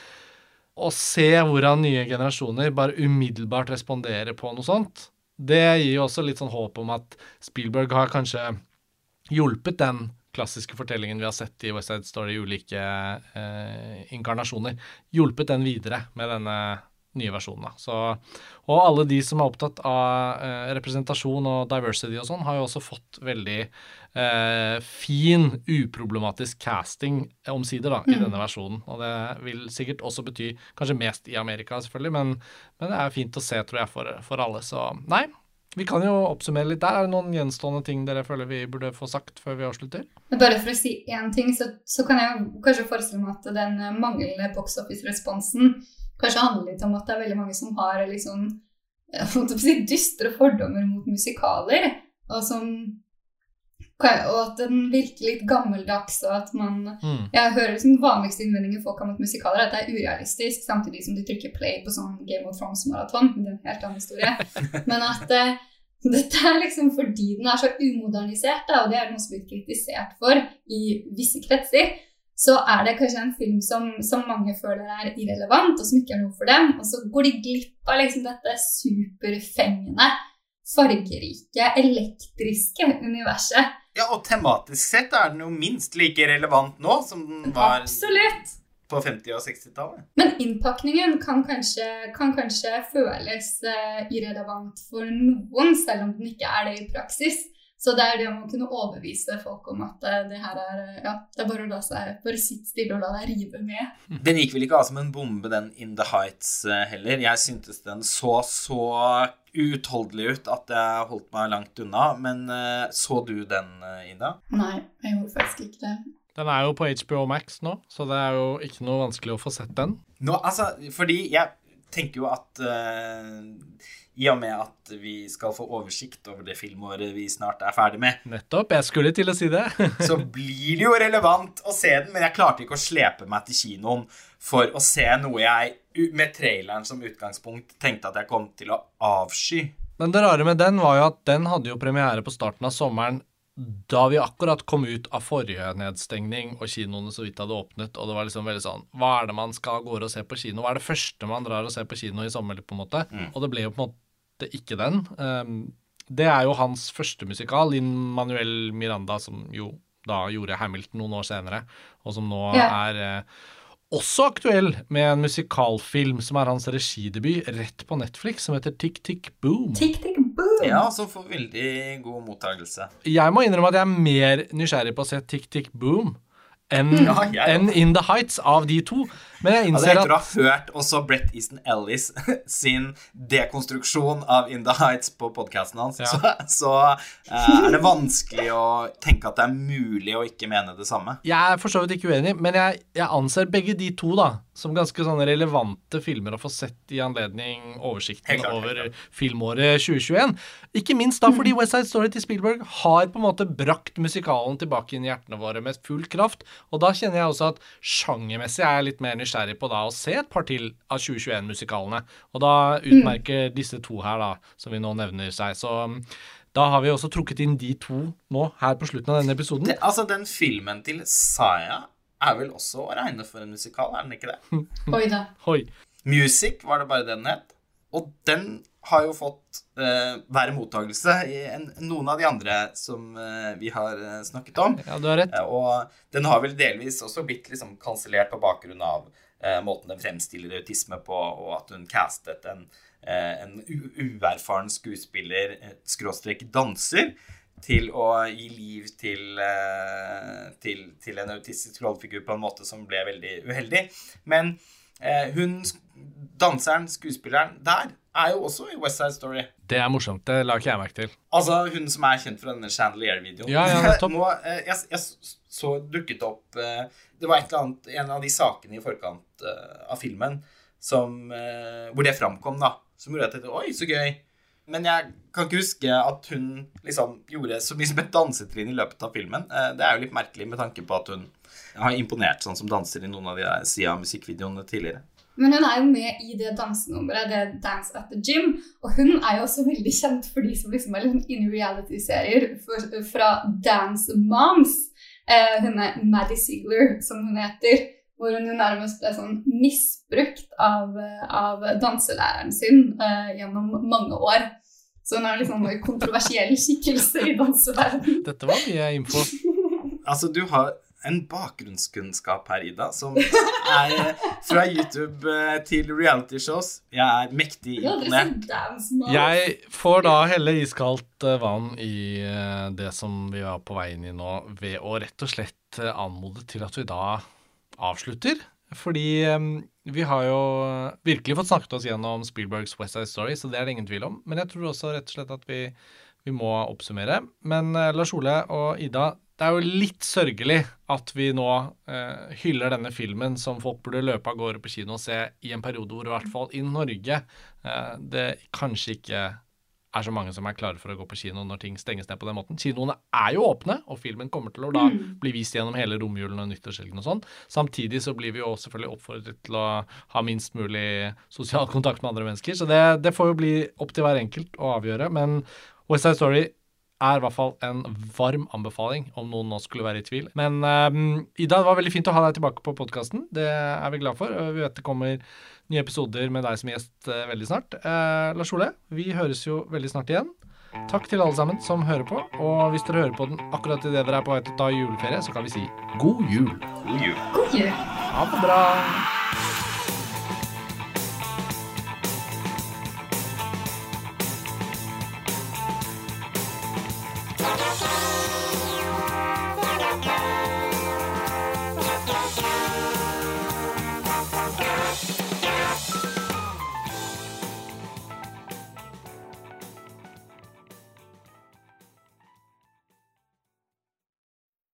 å se hvordan nye generasjoner bare umiddelbart responderer på noe sånt, det gir jo også litt sånn håp om at Spielberg har kanskje hjulpet den klassiske fortellingen vi har sett i West Side Story i ulike eh, inkarnasjoner, hjulpet den videre med denne nye versjonen. Så, og alle de som er opptatt av eh, representasjon og diversity og sånn, har jo også fått veldig eh, fin, uproblematisk casting omsider da, mm. i denne versjonen. Og det vil sikkert også bety kanskje mest i Amerika, selvfølgelig, men, men det er fint å se, tror jeg, for, for alle. Så nei, vi kan jo oppsummere litt der. Er det noen gjenstående ting dere føler vi burde få sagt før vi avslutter? Bare for å si én ting, så, så, kan jeg kanskje forestille meg at den manglende box office-responsen kanskje handler litt om at det er veldig mange som har liksom si, dystre fordommer mot musikaler, og som og at den virker litt gammeldags, og at man mm. Jeg hører liksom vanligste innvendinger folk har mot musikaler, at det er urealistisk, samtidig som de trykker play på sånn Game of Thrones-maraton. Det er en helt annen historie. (laughs) Men at uh, dette er liksom fordi den er så umodernisert, da, og det er noe som blir kritisert for i visse kretser så er det kanskje en film som, som, mange føler er irrelevant, og som ikke er noe for dem. Og så går de glipp av liksom dette superfengende, fargerike, elektriske universet. Ja, og tematisk sett er den jo minst like relevant nå som den var Absolutt. på 50- og 60-tallet. Men innpakningen kan kanskje, kan kanskje føles uh, irrelevant for noen, selv om den ikke er det i praksis. Så det er det å kunne overbevise folk om at eh, det her er eh, Ja, det er bare å la seg Bare sitt stille og la deg rive med. Den gikk vel ikke av som en bombe, den In the Heights eh, heller. Jeg syntes den så så uutholdelig ut at jeg holdt meg langt unna. Men så du den, Ida? Nei, jeg gjorde faktisk ikke det. Den er jo på HBO Max nå, så det er jo ikke noe vanskelig å få sett den. Nå, altså, fordi jeg tenker jo at uh, i og med at vi skal få oversikt over det filmåret vi snart er ferdig med. Nettopp. Jeg skulle til å si det. (laughs) så blir det jo relevant å se den, men jeg klarte ikke å slepe meg til kinoen for å se noe jeg med traileren som utgangspunkt tenkte at jeg kom til å avsky. Men det rare med den var jo at den hadde jo premiere på starten av sommeren da vi akkurat kom ut av forrige nedstengning og kinoene så vidt hadde åpnet, og det var liksom veldig sånn Hva er det man skal gå og se på kino? Hva er det første man drar og ser på kino i sommer, på en måte? Mm. Og det ble jo på en måte ikke den. Um, det er jo hans første musikal, Linn Manuel Miranda, som jo da gjorde Hamilton noen år senere, og som nå ja. er uh, også aktuell med en musikalfilm som er hans regidebut, rett på Netflix, som heter Tick Tick Boom. Tick, tick, boom. Ja, som får veldig god mottakelse. Jeg må innrømme at jeg er mer nysgjerrig på å se Tick Tick Boom enn (laughs) Ja, enn. In The Heights av de to. Men jeg Altså, innser etter å at ha hørt også Brett Easton Ellis (laughs) sin dekonstruksjon av In the Heights på podkasten hans, Ja. (laughs) så, så uh, er det vanskelig å tenke at det er mulig å ikke mene det samme. Jeg er for så vidt ikke uenig, men jeg, jeg anser begge de to da som ganske sånne relevante filmer å få sett i anledning oversikten klart, over filmåret 2021. Ikke minst da fordi West Side Story til Spielberg har på en måte brakt musikalen tilbake inn i hjertene våre med full kraft. Og da kjenner jeg også at sjangermessig er jeg litt mer nysgjerrig på da å se et par til av 2021-musikalene. Og da utmerker disse to her, da, som vi nå nevner seg. Så um, da har vi også trukket inn de to nå her på slutten av denne episoden. Det, altså, den filmen til Saya er vel også å regne for en musikal, er den ikke det? (laughs) Oi da. Hoi. Music var det bare den het. Og den har jo fått uh, verre mottakelse i enn noen av de andre som uh, vi har uh, snakket om. Ja, du har rett. Eh, Og den har vel delvis også blitt liksom kansellert på bakgrunn av eh, måten den fremstiller autisme på, og at hun castet en, eh, en uerfaren skuespiller, eh, skråstrek danser, til å gi liv til, eh, til, til en autistisk rollefigur på en måte som ble veldig uheldig. Men eh, hun, danseren, skuespilleren der, er jo også i West Side Story. Det er morsomt. Det la ikke jeg merke til. Altså hun som er kjent fra denne Chandelier-videoen. Ja, ja, topp. Nå, eh, jeg, jeg så dukket opp eh, Det var et eller annet, en av de sakene i forkant eh, av filmen som, eh, hvor det framkom, da. Som gjorde at jeg tenkte Oi, så gøy. Men jeg kan ikke huske at hun liksom gjorde så mye som et dansetrinn i løpet av filmen. Eh, det er jo litt merkelig med tanke på at hun har imponert sånn som danser i noen av de der sida av musikkvideoene tidligere. Men hun er jo med i det dansenummeret, det Dance at the Gym. Og hun er jo også veldig kjent for de som liksom er liksom in reality-serier fra Dance Moms. Eh, hun er Maddie Ziegler, som hun heter. Hvor hun jo nærmest ble sånn misbrukt av, eh, av danselæreren sin uh, gjennom mange år. Så hun er liksom en kontroversiell skikkelse i danseverdenen. Dette var mye info. (laughs) Altså, du har en bakgrunnskunnskap her, Ida, som er fra YouTube eh, til reality-shows. Jeg er mektig imponert. Jeg får da helle iskaldt eh, vann i eh, det som vi var på vei inn i nå, ved å rett og slett eh, anmode til at vi da avslutter. Fordi eh, vi har jo virkelig fått snakket oss gjennom Spielbergs West Side Story, så det er det ingen tvil om. Men jeg tror også rett og slett at vi, vi må oppsummere. Men eh, Lars Ole og Ida, det er jo litt sørgelig at vi nå eh, hyller denne filmen som folk burde løpe av gårde på kino og se i en periode hvor i hvert fall i Norge eh, det kanskje ikke er så mange som er klare for å gå på kino når ting stenges ned på den måten. Kinoene er jo åpne, og filmen kommer til å da bli vist gjennom hele romjulen og nyttårshelgen og sånn. Samtidig så blir vi jo selvfølgelig oppfordret til å ha minst mulig sosial kontakt med andre mennesker, så det, det får jo bli opp til hver enkelt å avgjøre. Men West Side Story er i hvert fall en varm anbefaling, om noen nå skulle være i tvil. Men um, Ida, det var veldig fint å ha deg tilbake på podkasten. Det er vi glad for. Vi vet det kommer nye episoder med deg som gjest eh, veldig snart. Eh, Lars Ole, vi høres jo veldig snart igjen. Takk til alle sammen som hører på. Og hvis dere hører på den akkurat idet dere er på vei til å ta juleferie, så kan vi si god jul. God jul. God jul. Ha det bra.